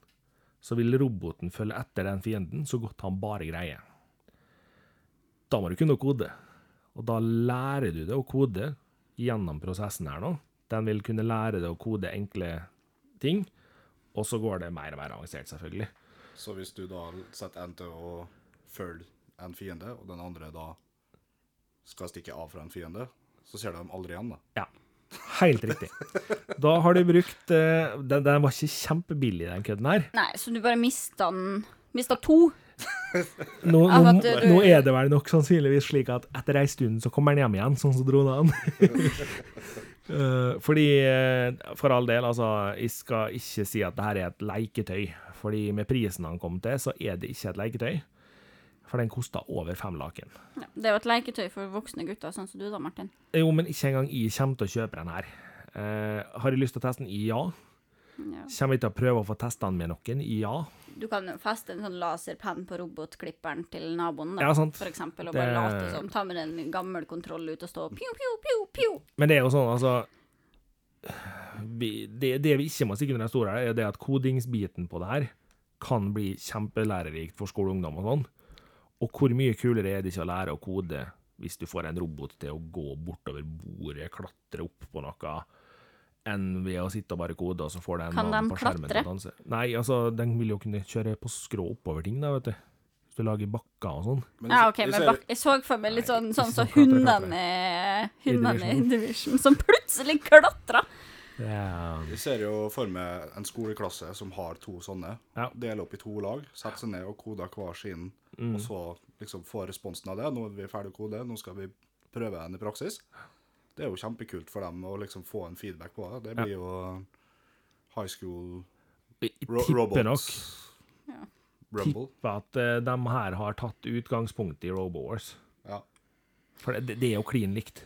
så vil roboten følge etter den fienden så godt han bare greier. Da må du kunne kode. Og da lærer du det å kode gjennom prosessen her nå. Den vil kunne lære deg å kode enkle ting, og så går det mer og mer avansert, selvfølgelig. Så hvis du da setter en til å følge en fiende, og den andre da skal stikke av fra en fiende, så ser du dem aldri igjen, da. Ja, helt riktig. Da har du brukt eh, Den, den var ikke kjempebillig, den kødden her. Nei, så du bare mista den Mista to? Nå, nå, nå er det vel nok sannsynligvis slik at etter ei stund så kommer den hjem igjen, sånn som dronene. Eh, fordi, eh, for all del, altså, jeg skal ikke si at det her er et leketøy. Fordi med prisen han kom til, så er det ikke et leketøy. For den kosta over fem laken. Ja, det er jo et leketøy for voksne gutter, sånn som du da, Martin. Jo, men ikke engang jeg kommer til å kjøpe den her. Uh, har jeg lyst til å teste den? Ja. Ja. Kommer jeg til å prøve å få testa den med noen? Ja. Du kan jo feste en sånn laserpenn på robotklipperen til naboen, da, Ja, sant. for eksempel, og Det- bare late som. Ta med en gammel kontroll ut og stå pju, pju, pju, pju. Men det er jo sånn, altså vi, det, det vi ikke må stikke under den store, her, er det at kodingsbiten på det her kan bli kjempelærerikt for skoleungdom og sånn. Og hvor mye kulere er det ikke å lære å kode hvis du får en robot til å gå bortover bordet, klatre opp på noe, enn ved å sitte og bare kode, og så får den Kan de på skjermen til å danse. Nei, altså, den vil jo kunne kjøre på skrå oppover ting, da, vet du. Hvis du lager bakker og sånn. Ja, OK, men ser- bak jeg så for meg litt sånn, sånn som sånn hundene, hundene i Division. Som plutselig klatrer. Ja. Jeg ser jo for meg en skoleklasse som har to sånne. Ja. Deler opp i to lag, setter seg ned og koder hver sin, Mm. og så liksom får responsen av det. Nå er vi ferdig å kode, nå skal vi prøve den i praksis. Det er jo kjempekult for dem å liksom få en feedback på det. Det blir jo high school ro robots. Ja. Rumble. tipper at uh, de her har tatt utgangspunkt i RoboWars. Ja. For det, det er jo klin likt.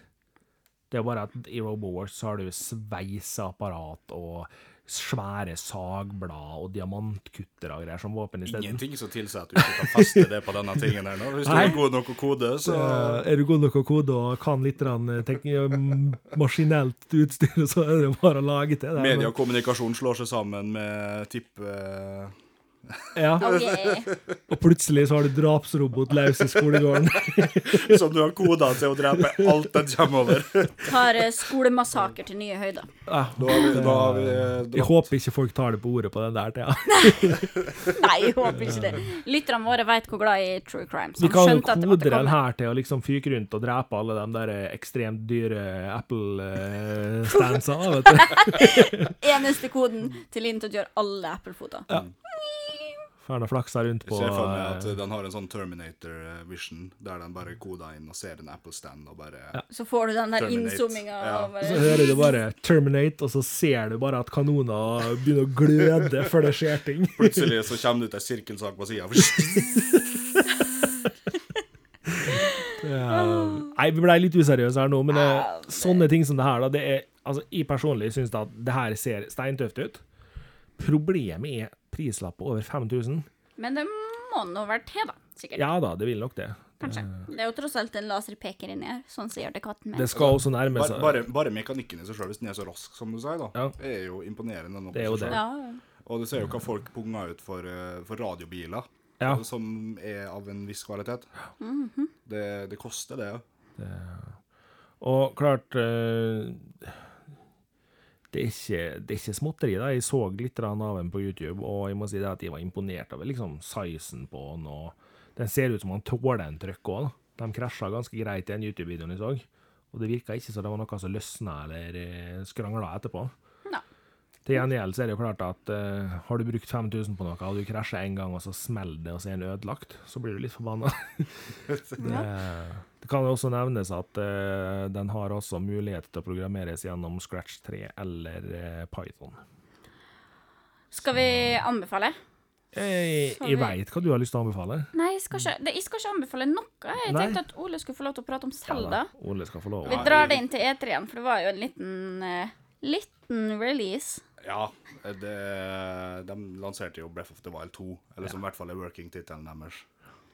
Det er bare at i RoboWars så har du sveiseapparat og svære sagblad og diamantkuttere og greier som våpen isteden. Ingenting som tilsier at du ikke kan feste det på denne tingen her nå. Hvis du Nei. er god nok å kode, så Eh, Er du god nok å kode og kan litt eh, maskinelt utstyr, så er det bare å lage til det. Media og kommunikasjon slår seg sammen med tippe... Ja, Okay. og plutselig så har du drapsrobot løs i skolegården. Som du har koda til å drepe alt den kommer over. Tar eh, skolemassaker til nye høyder. Ja, Da har vi, da har vi jeg håper ikke folk tar det på ordet på den der tida. Nei, jeg håper ikke det. Lytterne våre vet hvor glad jeg er i true crime. Så Vi kan jo kode den her til å liksom fyke rundt og drepe alle de der eh, ekstremt dyre Apple-standsa, vet du. Eneste koden til Linn til å gjøre alle Apple-foter. Ferdig flaksa rundt Jeg ser for meg at eh, den har en sånn Terminator-vision, der den bare koder inn og ser en Apple-stand og bare Så får du den der inzoominga. Ja. og Så hører du bare 'terminate', og så ser du bare at kanoner begynner å gløde før det skjer ting. Plutselig så kommer det ut ei sirkelsak på sida. Ja. Nei, vi ble litt useriøse her nå, men eh, det- sånne ting som det her, da, det er Altså, jeg personlig syns at det her ser steintøft ut. Problemet er prislapp på over 5000. Men det må nå være til, da. Sikkert. Ja da, det vil nok det. Kanskje. Det er jo tross alt en laserpeker inni her, sånn sier det katten Det skal også nærme seg bare, bare mekanikken i seg sjøl, hvis den er så rask som du sier, da, Ja. er jo imponerende. nok Det er jo det. Ja. Og du ser jo hva folk punger ut for, eh, for radiobiler, Ja. som er av en viss kvalitet. Mhm. det, det koster, det. òg. Og klart eh, det, er ikke, det er ikke småtteri. da. Jeg så litt av den på YouTube, og jeg må si det at jeg var imponert over liksom sizen på den. og Den ser ut som han tåler en trøkk òg. De krasja ganske greit i den YouTube-videoen jeg så. Og det virka ikke som det var noe som løsna eller eh, skrangla etterpå. Til gjengjeld så er det jo klart at uh, har du brukt 5000 på noe, og du krasjer en gang, og så smeller det, og så er den ødelagt, så blir du litt forbanna. det, det kan også nevnes at uh, den har også mulighet til å programmeres gjennom Scratch 3 eller uh, Python. Skal vi anbefale? Jeg, Så jeg veit hva du har lyst til å anbefale. Nei, jeg skal ikke, det, jeg skal ikke anbefale noe. Jeg Nei. tenkte at Ole skulle få lov til å prate om Selda. Ja. Vi drar det inn til E3 igjen, for det var jo en liten, uh, liten release. Ja, det, de lanserte jo Breath of the Wild 2, eller som i hvert fall er working-tittelen deres.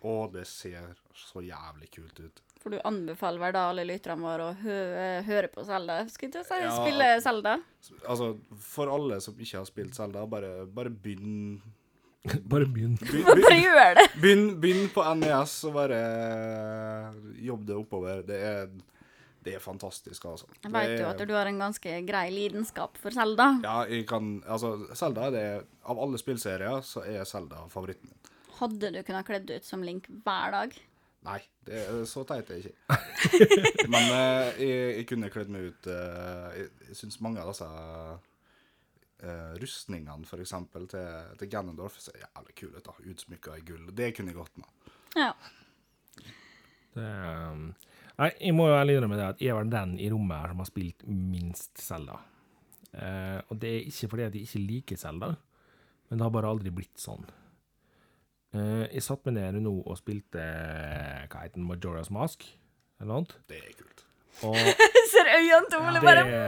Og det ser så jævlig kult ut. For du anbefaler vel da alle lytterne våre å hø høre på Selda? Skulle vi ikke å si Ja. spille Selda? Altså, for alle som ikke har spilt Zelda, bare, bare begynn Bare begynn. Bare gjør det! begynn, begynn på NES og bare jobb det oppover. Det er, det er fantastisk, altså. Jeg vet jo at du har en ganske grei lidenskap for Selda. Ja, jeg kan Altså, Zelda er det Av alle spillserier så er Zelda favoritten min. Hadde du kunnet kledd ut som Link hver dag? Nei, det er så teit er jeg ikke. Men eh, jeg, jeg kunne kledd meg ut eh, Jeg, jeg syns mange av disse eh, rustningene, for eksempel, til, til Ganondorf ser jævlig kule ut. da, Utsmykka i gull. Det kunne jeg gått med. Ja. Det, um, nei, jeg må jo ærlig innrømme det at jeg er den i rommet her som har spilt minst Zelda. Eh, og det er ikke fordi at jeg ikke liker Zelda, men det har bare aldri blitt sånn. Eh, jeg satt meg ned nå og spilte eh, hva heter den, Majora's Mask, eller noe. Det er kult. Og Ser øynene til Ole bare det,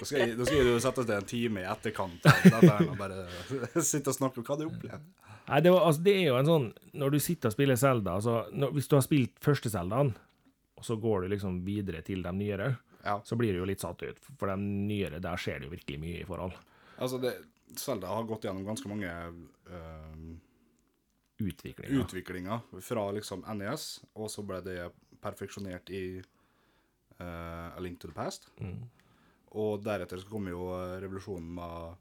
Da skal jeg, da skal jeg jo sette oss ned en time i etterkant og bare sitte og snakke om hva du opplevde. Nei, det, var, altså, det er jo en sånn Når du sitter og spiller Zelda altså, når, Hvis du har spilt første Zeldaen, og så går du liksom videre til de nyere, Ja, så blir du jo litt satt ut. For de nyere, der skjer det jo virkelig mye i forhold. altså det, Zelda har gått gjennom ganske mange eh, Utviklinga. utviklinger fra liksom NES, og så ble det perfeksjonert i uh, A Link to the Past. Og deretter så kom jo eh, revolusjonen med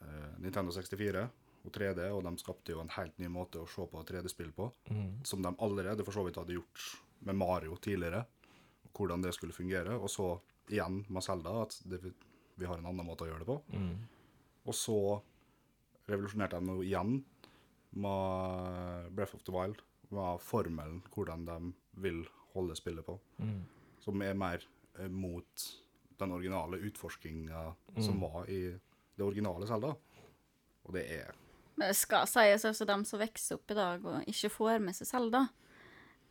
uh, Nintendo 64 og 3D, og de skapte jo en helt ny måte å se på 3D-spill på, som de allerede for så vidt hadde gjort med Mario tidligere, hvordan det skulle fungere. Og så igjen med Zelda, at det, vi har en annen måte å gjøre det på. Og så revolusjonerte de nå igjen med Breath of the Wild, med formelen, hvordan de vil holde spillet på. Som er mer eh, mot den originale utforskinga som var i det originale Zelda. Og det er Men det skal sies også dem som vokser opp i dag og ikke får med seg Zelda.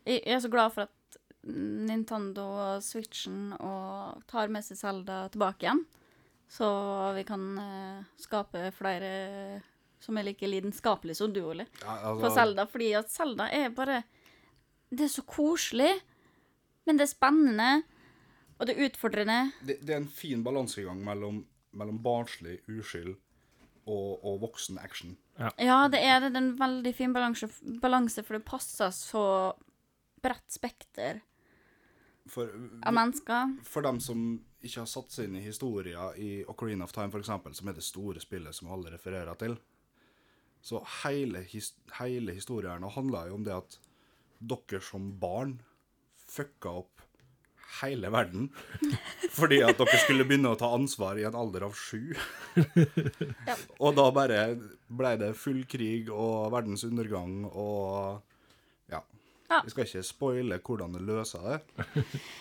Jeg er så glad for at Nintendo og Switchen og tar med seg Zelda tilbake igjen. Så vi kan eh, skape flere som er like lidenskapelig som du, Ole, Ja, på altså, Selda. Fordi at Selda er bare Det er så koselig, men det er spennende, og det er utfordrende. det, det er en fin balansegang mellom, mellom barnslig uskyld og, og voksen action. Ja, det er det. Det er en veldig fin balanse, balanse for det passer så bredt spekter For, av mennesker. for dem som ikke har satt seg inn i historien i Ocarina of Time, for eksempel, som er det store spillet som alle refererer til, så hele, his, hele historien handla jo om det at dere som barn fucka opp hele verden fordi at dere skulle begynne å ta ansvar i en alder av sju. Ja. Og da bare ble det full krig og verdens undergang og ja. Vi skal ikke spoile hvordan det løser det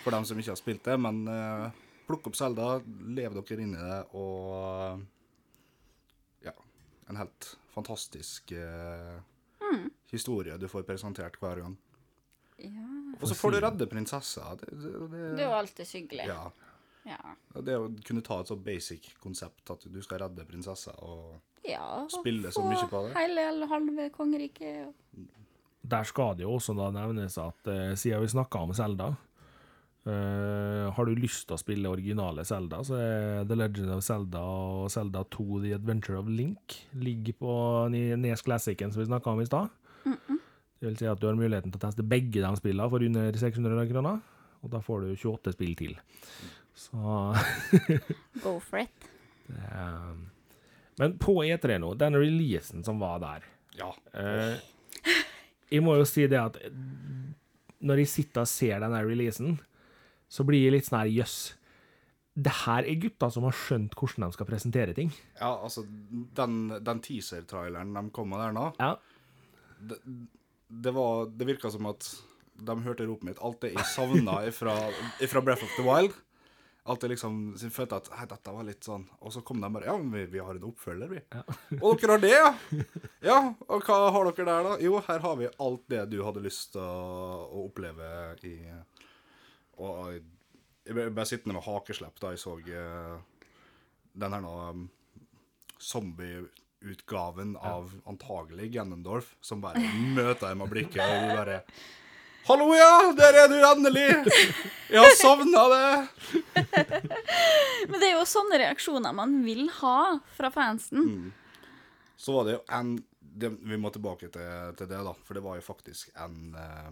for dem som ikke har spilt det, men uh, plukk opp Selda, lev dere inn i det, og ja, en helt fantastisk eh, historie du får presentert hver gang. Ja. Og så får du redde prinsessa. Det, det, det, Det er jo alltid hyggelig. ja. Ja. Det å kunne ta et så basic konsept at du skal redde prinsessa og ja Spille så få mye på det. Hele eller halve kongeriket. Der skal det jo også da nevnes at eh, siden vi snakka om Zelda eh, Har du lyst til å spille originale Zelda, så er The Legend of Zelda og Zelda 2 The Adventure of Link ligger på Nes Classicen som vi snakka om i stad. Det vil si at du har muligheten til å teste begge de spillene for under 600 kroner, og da får du 28 spill til. Så Go for it. eh, Men på E3 nå, den releasen som var der Ja. Eh, jeg må jo si det at når jeg sitter og ser denne releasen, så blir jeg litt sånn her jøss. Det her er gutta som har skjønt hvordan de skal presentere ting. ja, altså, den, den teaser-traileren de kom med der nå, Ja. det, var, det virka som at de hørte ropet mitt. Alt det jeg savna fra Breath of the Wild. Alt det liksom sin jeg følte at Hei, dette var litt sånn Og så kom de bare Ja, men vi, vi har en oppfølger, vi. Og dere har det, ja? Ja, og hva har dere der, da? Jo, her har vi alt det du hadde lyst til å, å oppleve i Og jeg ble bare sittende med hakeslepp da jeg så eh, den her nå um, zombie-utgaven av antagelig Ganondorf, som bare møter dem med blikket, og de bare Hallo, ja! Der er du endelig! Jeg har savna det! Men det er jo sånne reaksjoner man vil ha fra fansen. Så var det jo en det, Vi må tilbake til, til det, da. For det var jo faktisk en, eh,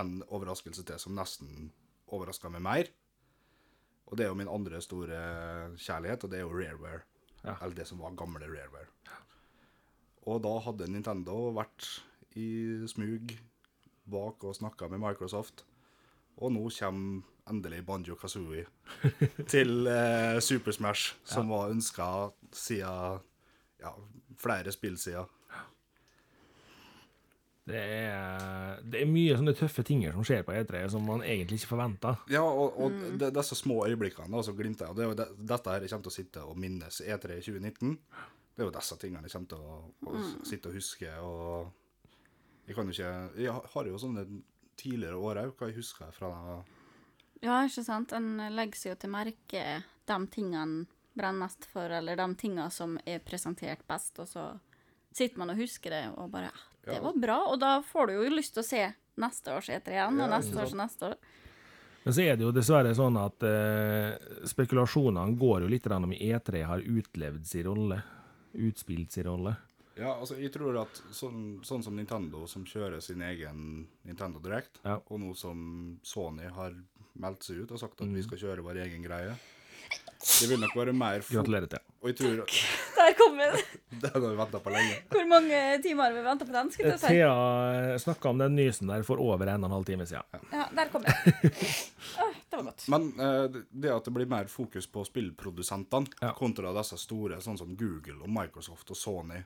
en overraskelse til som nesten overraska meg mer. Og det er jo min andre store kjærlighet, og det er jo Rareware. Ja. Eller det som var gamle Rareware. Og da hadde Nintendo vært i smug bak og snakka med Microsoft. Og nå kommer endelig Banjo Kazooie til eh, Super Smash, som var ønska siden ja, flere spill siden. Det er, det er mye sånne tøffe ting som skjer på E3 som man egentlig ikke forventer. Ja, og, og de, disse små øyeblikkene da, som glimter, og det det, dette her jeg kommer til å sitte og minnes E3 i 2019. Det er jo disse tingene jeg kommer til å, å sitte og huske. og Jeg kan jo ikke Jeg har jo sånne tidligere år òg, hva jeg husker fra Ja, ikke sant? En legger seg jo til merke de tingene brenner mest for, eller de tingene som er presentert best, og så sitter man og husker det, og bare ja, det var bra. Og da får du jo lyst til å se neste års E3 igjen, Ja, og neste års neste år. Men så er det jo dessverre sånn at eh, spekulasjonene går jo litt om E3 har utlevd sin rolle. Utspilt sin rolle. Ja, altså, jeg tror at sånn, sånn som Nintendo, som kjører sin egen Nintendo Direct, Ja. og nå som Sony har meldt seg ut og sagt at vi skal kjøre vår egen greie Det vil nok være mer fort. Gratulerer til. Og jeg tror Der kom den! Det har vi venta på lenge. Hvor mange timer har vi venta på den? skulle jeg si. Thea snakka om den nysen der for over en og en halv time siden. Ja, der kom den. Åh, det var godt. Men uh, det at det blir mer fokus på spillprodusentene Ja. kontra disse store, sånn som Google og Microsoft og Sony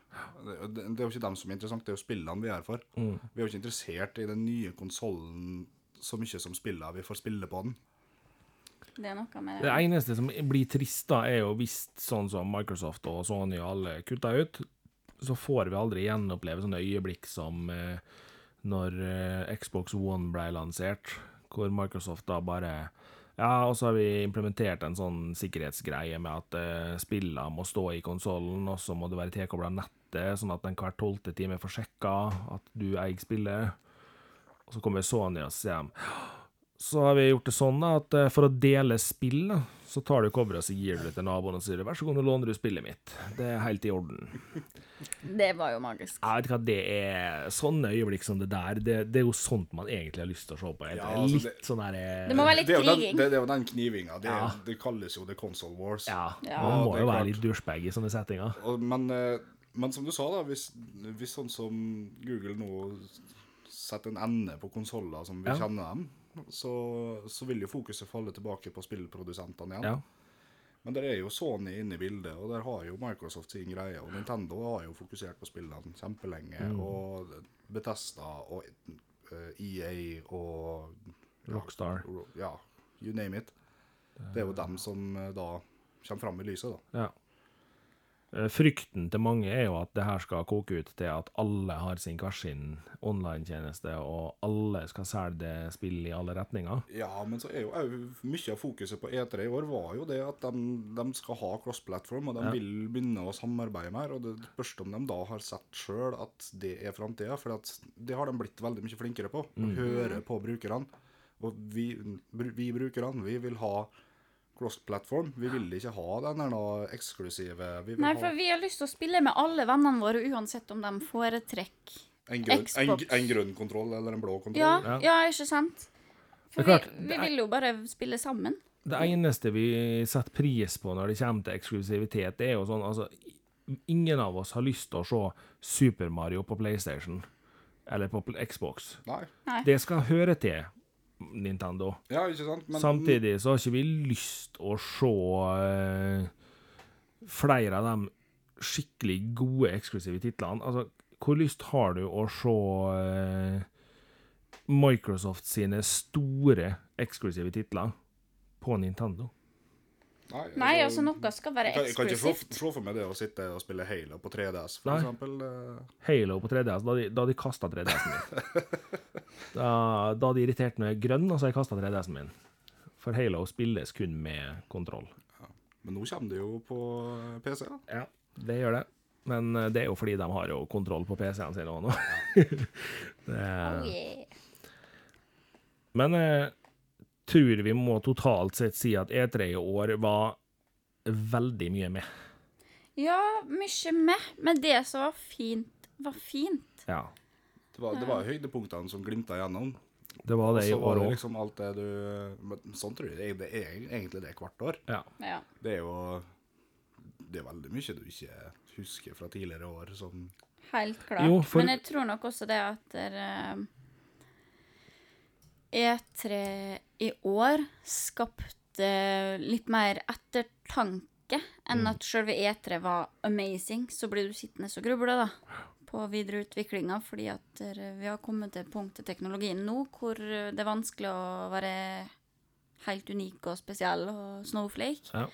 det, det, det er jo ikke dem som er interessant, det er jo spillene vi er her for. Mm. Vi er jo ikke interessert i den nye konsollen så mye som spillene vi får spille på den. Det er noe med Det det. eneste som blir trist, da, er jo hvis sånn som Microsoft og Sony og alle kutter ut, så får vi aldri gjenoppleve sånne øyeblikk som eh, når eh, Xbox One ble lansert, hvor Microsoft da bare Ja, og så har vi implementert en sånn sikkerhetsgreie med at eh, spillene må stå i konsollen, og så må det være tilkobla nettet, sånn at den hver tolvte time får sjekka at du eier spillet. Og så kommer Sony og sier Så har vi gjort det sånn da, at eh, for å dele spill, da, så tar du coveret og så gir du det til naboen og sier vær så god, nå låner du spillet mitt. Det er helt i orden. Det var jo magisk. Jeg vet ikke hva det er Sånne øyeblikk som det der, det, det er jo sånt man egentlig har lyst til å se på. Det Ja, er altså, litt det- sånn der eh, Det må være litt er kriging. det, det er jo den knivinga. Det, Ja. det kalles jo The Console Wars. Ja, Ja. man må jo være klart. litt douchebag i sånne settinger. Og, men, eh, men som du sa, da, hvis, hvis sånn som Google nå setter en ende på konsoller som vi Ja. kjenner dem, så, så vil jo fokuset falle tilbake på spillprodusentene igjen. Ja. Men der er jo Sony inne i bildet, og der har jo Microsoft sin greie. Og Nintendo har jo fokusert på spillene kjempelenge. Mm. Og Bethesda og eh, EA og Rockstar. Ja, you name it. Det er jo dem som eh, da kommer fram i lyset, da. Ja. Eh, Frykten til mange er jo at det her skal koke ut til at alle har sin hver sin online-tjeneste, og alle skal selge spill i alle retninger. Ja, men så er jo òg mye av fokuset på E3 i år var jo det at de, de skal ha cross-platform, og de Ja. vil begynne å samarbeide mer. Og det spørs om de da har sett sjøl at det er framtida, for at det har de blitt veldig mye flinkere på. Å høre på brukerne. Og vi, vi brukerne, vi vil ha cross-platform. Vi vil ikke ha den der eksklusive Nei, ha for vi har lyst til å spille med alle vennene våre, uansett om de foretrekker en grønn, Xbox. en grønn kontroll eller en blå kontroll. Ja, Ja. ikke sant? For er klart, vi, vi er- vil jo bare spille sammen. Det eneste vi setter pris på når det kommer til eksklusivitet, det er jo sånn altså Ingen av oss har lyst til å se Super Mario på PlayStation eller på Xbox. Nei. Nei. Det skal høre til Nintendo. Ja, ikke sant? Men Samtidig så har ikke vi lyst å se uh, flere av de skikkelig gode eksklusive titlene. Altså, hvor lyst har du å se uh, Microsoft sine store eksklusive titler på Nintendo? Nei, Nei, altså, noe skal være eksklusivt. kan, jeg kan ikke se, eksklusivt. for meg det å sitte og spille Halo på 3DS, for Nei. eksempel. eh, Halo på 3DS, da de, da de kasta 3DS-en min. Da, da de irriterte meg grønn, og så har jeg kasta 3DS-en min. For Halo spilles kun med kontroll. Men nå kommer det jo på PC. da. Ja, det gjør det. Men eh, det er jo fordi de har jo kontroll på PC-ene sine òg nå. det, Oh, yeah. men tror vi må totalt sett si at E3 i år var veldig mye med. Ja, mye med. Men det som var fint, var fint. Ja, Det var, det var høydepunktene som glimta igjennom. det var det i år det òg. liksom alt det du men Sånn tror jeg det er, det er egentlig det hvert år. Ja. Ja. Det er jo Det er veldig mye du ikke husker fra tidligere år som Helt klart. Jo, for- Men jeg tror nok også det at der, eh, E3 i år skapte litt mer ettertanke enn at selve E3 var amazing. Så blir du sittende og gruble da, på videreutviklinga, fordi at vi har kommet til punktet teknologien nå hvor det er vanskelig å være helt unik og spesiell og snowflake. Ja.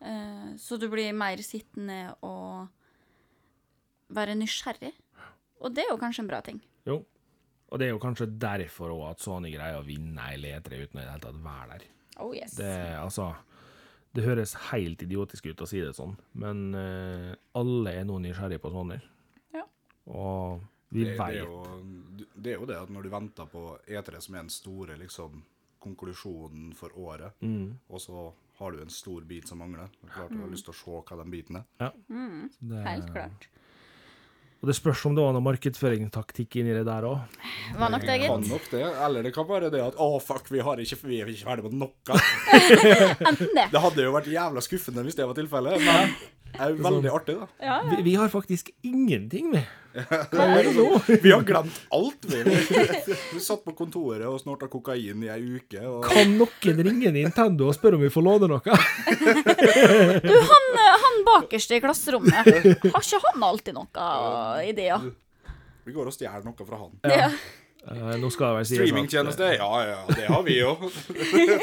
Eh, Så du blir mer sittende og være nysgjerrig. Og det er jo kanskje en bra ting. Jo. Og det er jo kanskje derfor òg at Sony greier å vinne ei E3 uten i det hele tatt være der. Oh yes. Det, altså, det høres helt idiotisk ut å si det sånn, men uh, alle er nå nysgjerrige på Sony. Ja. Og vi det, det, vet er det er jo det at når du venter på E3 som er den store liksom, konklusjonen for året, Mm. og så har du en stor bit som mangler, det er klart du har lyst til å se hva den biten er. Ja. Mm, Det, helt klart. Og det spørs om det var noe markedsføringstaktikk inni det der òg. Var nok det, Kan nok det, eller det kan være det at å fuck, vi, har ikke, vi er ikke ferdig med noe. Enten det. Det hadde jo vært jævla skuffende hvis det var tilfellet, men det er jo veldig artig, da. Ja, ja. Vi, vi har faktisk ingenting med. Hva er det nå? Vi har glemt alt, vi. Vi satt på kontoret og snorta kokain i ei uke. Og Kan noen ringe Nintendo og spørre om vi får låne noe? Du, han, han bakerst i klasserommet, har ikke han alltid noen ideer? vi går og stjeler noe fra han. Ja. Eh, nå skal det vel sies Streamingtjeneste? Ja, ja, det har vi jo.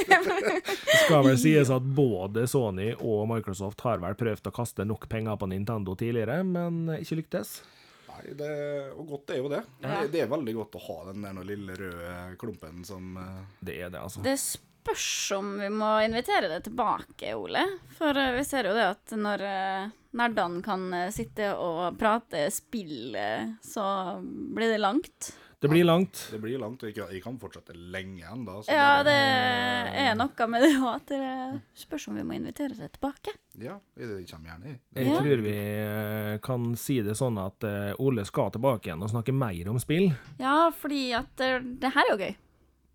skal vel sies at både Sony og Microsoft har vel prøvd å kaste nok penger på Nintendo tidligere, men ikke lyktes. Nei, det, og godt er jo det. Det, det er veldig godt å ha den der lille røde klumpen som eh, Det er det, altså. Det spørs om vi må invitere det tilbake, Ole. For eh, vi ser jo det at når nerdene kan sitte og prate spill, så blir det langt. Det blir langt. Det blir langt, og jeg kan, fortsette lenge ennå. Ja, det er noe med det òg, at det spørs om vi må invitere deg tilbake. Ja, det kommer gjerne. i. Jeg tror vi eh, kan si det sånn at eh, Ole skal tilbake igjen og snakke mer om spill. Ja, fordi at eh, det her er jo gøy.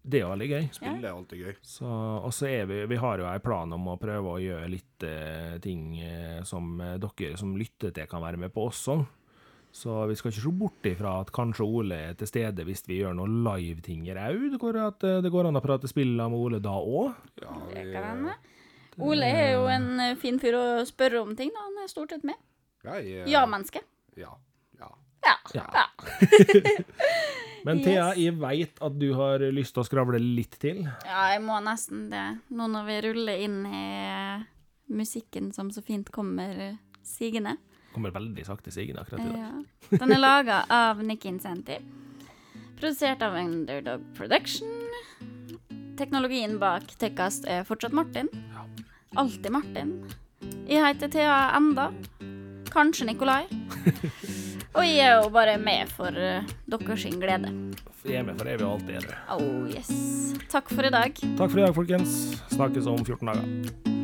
Det er jo veldig gøy. Spill er alltid gøy. Så, og så er vi Vi har jo en plan om å prøve å gjøre litt ting som dere som lytter til, kan være med på også. Så vi skal ikke se bort ifra at kanskje Ole er til stede hvis vi gjør noen live-ting i Raud. Hvor at eh, det går an å prate spill med Ole da òg. Ja, Det vi, kan hende. Ole er jo en eh, fin fyr å spørre om ting, da. Han er stort sett med. ja, jeg, Ja-menneske. Ja. ja. Ja. Ja. ja. Men Yes. Thea, jeg veit at du har lyst til å skravle litt til. Ja, jeg må nesten det. Nå når vi ruller inn i musikken som så fint kommer eh, sigende. Kommer veldig sakte sigende akkurat i dag. Ja. Den er laga av Nick Incentive. Produsert av Underdog Production. Teknologien bak Tekkast er fortsatt Martin. Alltid Martin. Jeg heter Thea enda. Kanskje Nikolai. Og jeg er jo bare med for uh, deres glede. Jeg er med for evig og alltid. er du. Oh yes. Takk for i dag. Takk for i dag, folkens. Snakkes om 14 dager.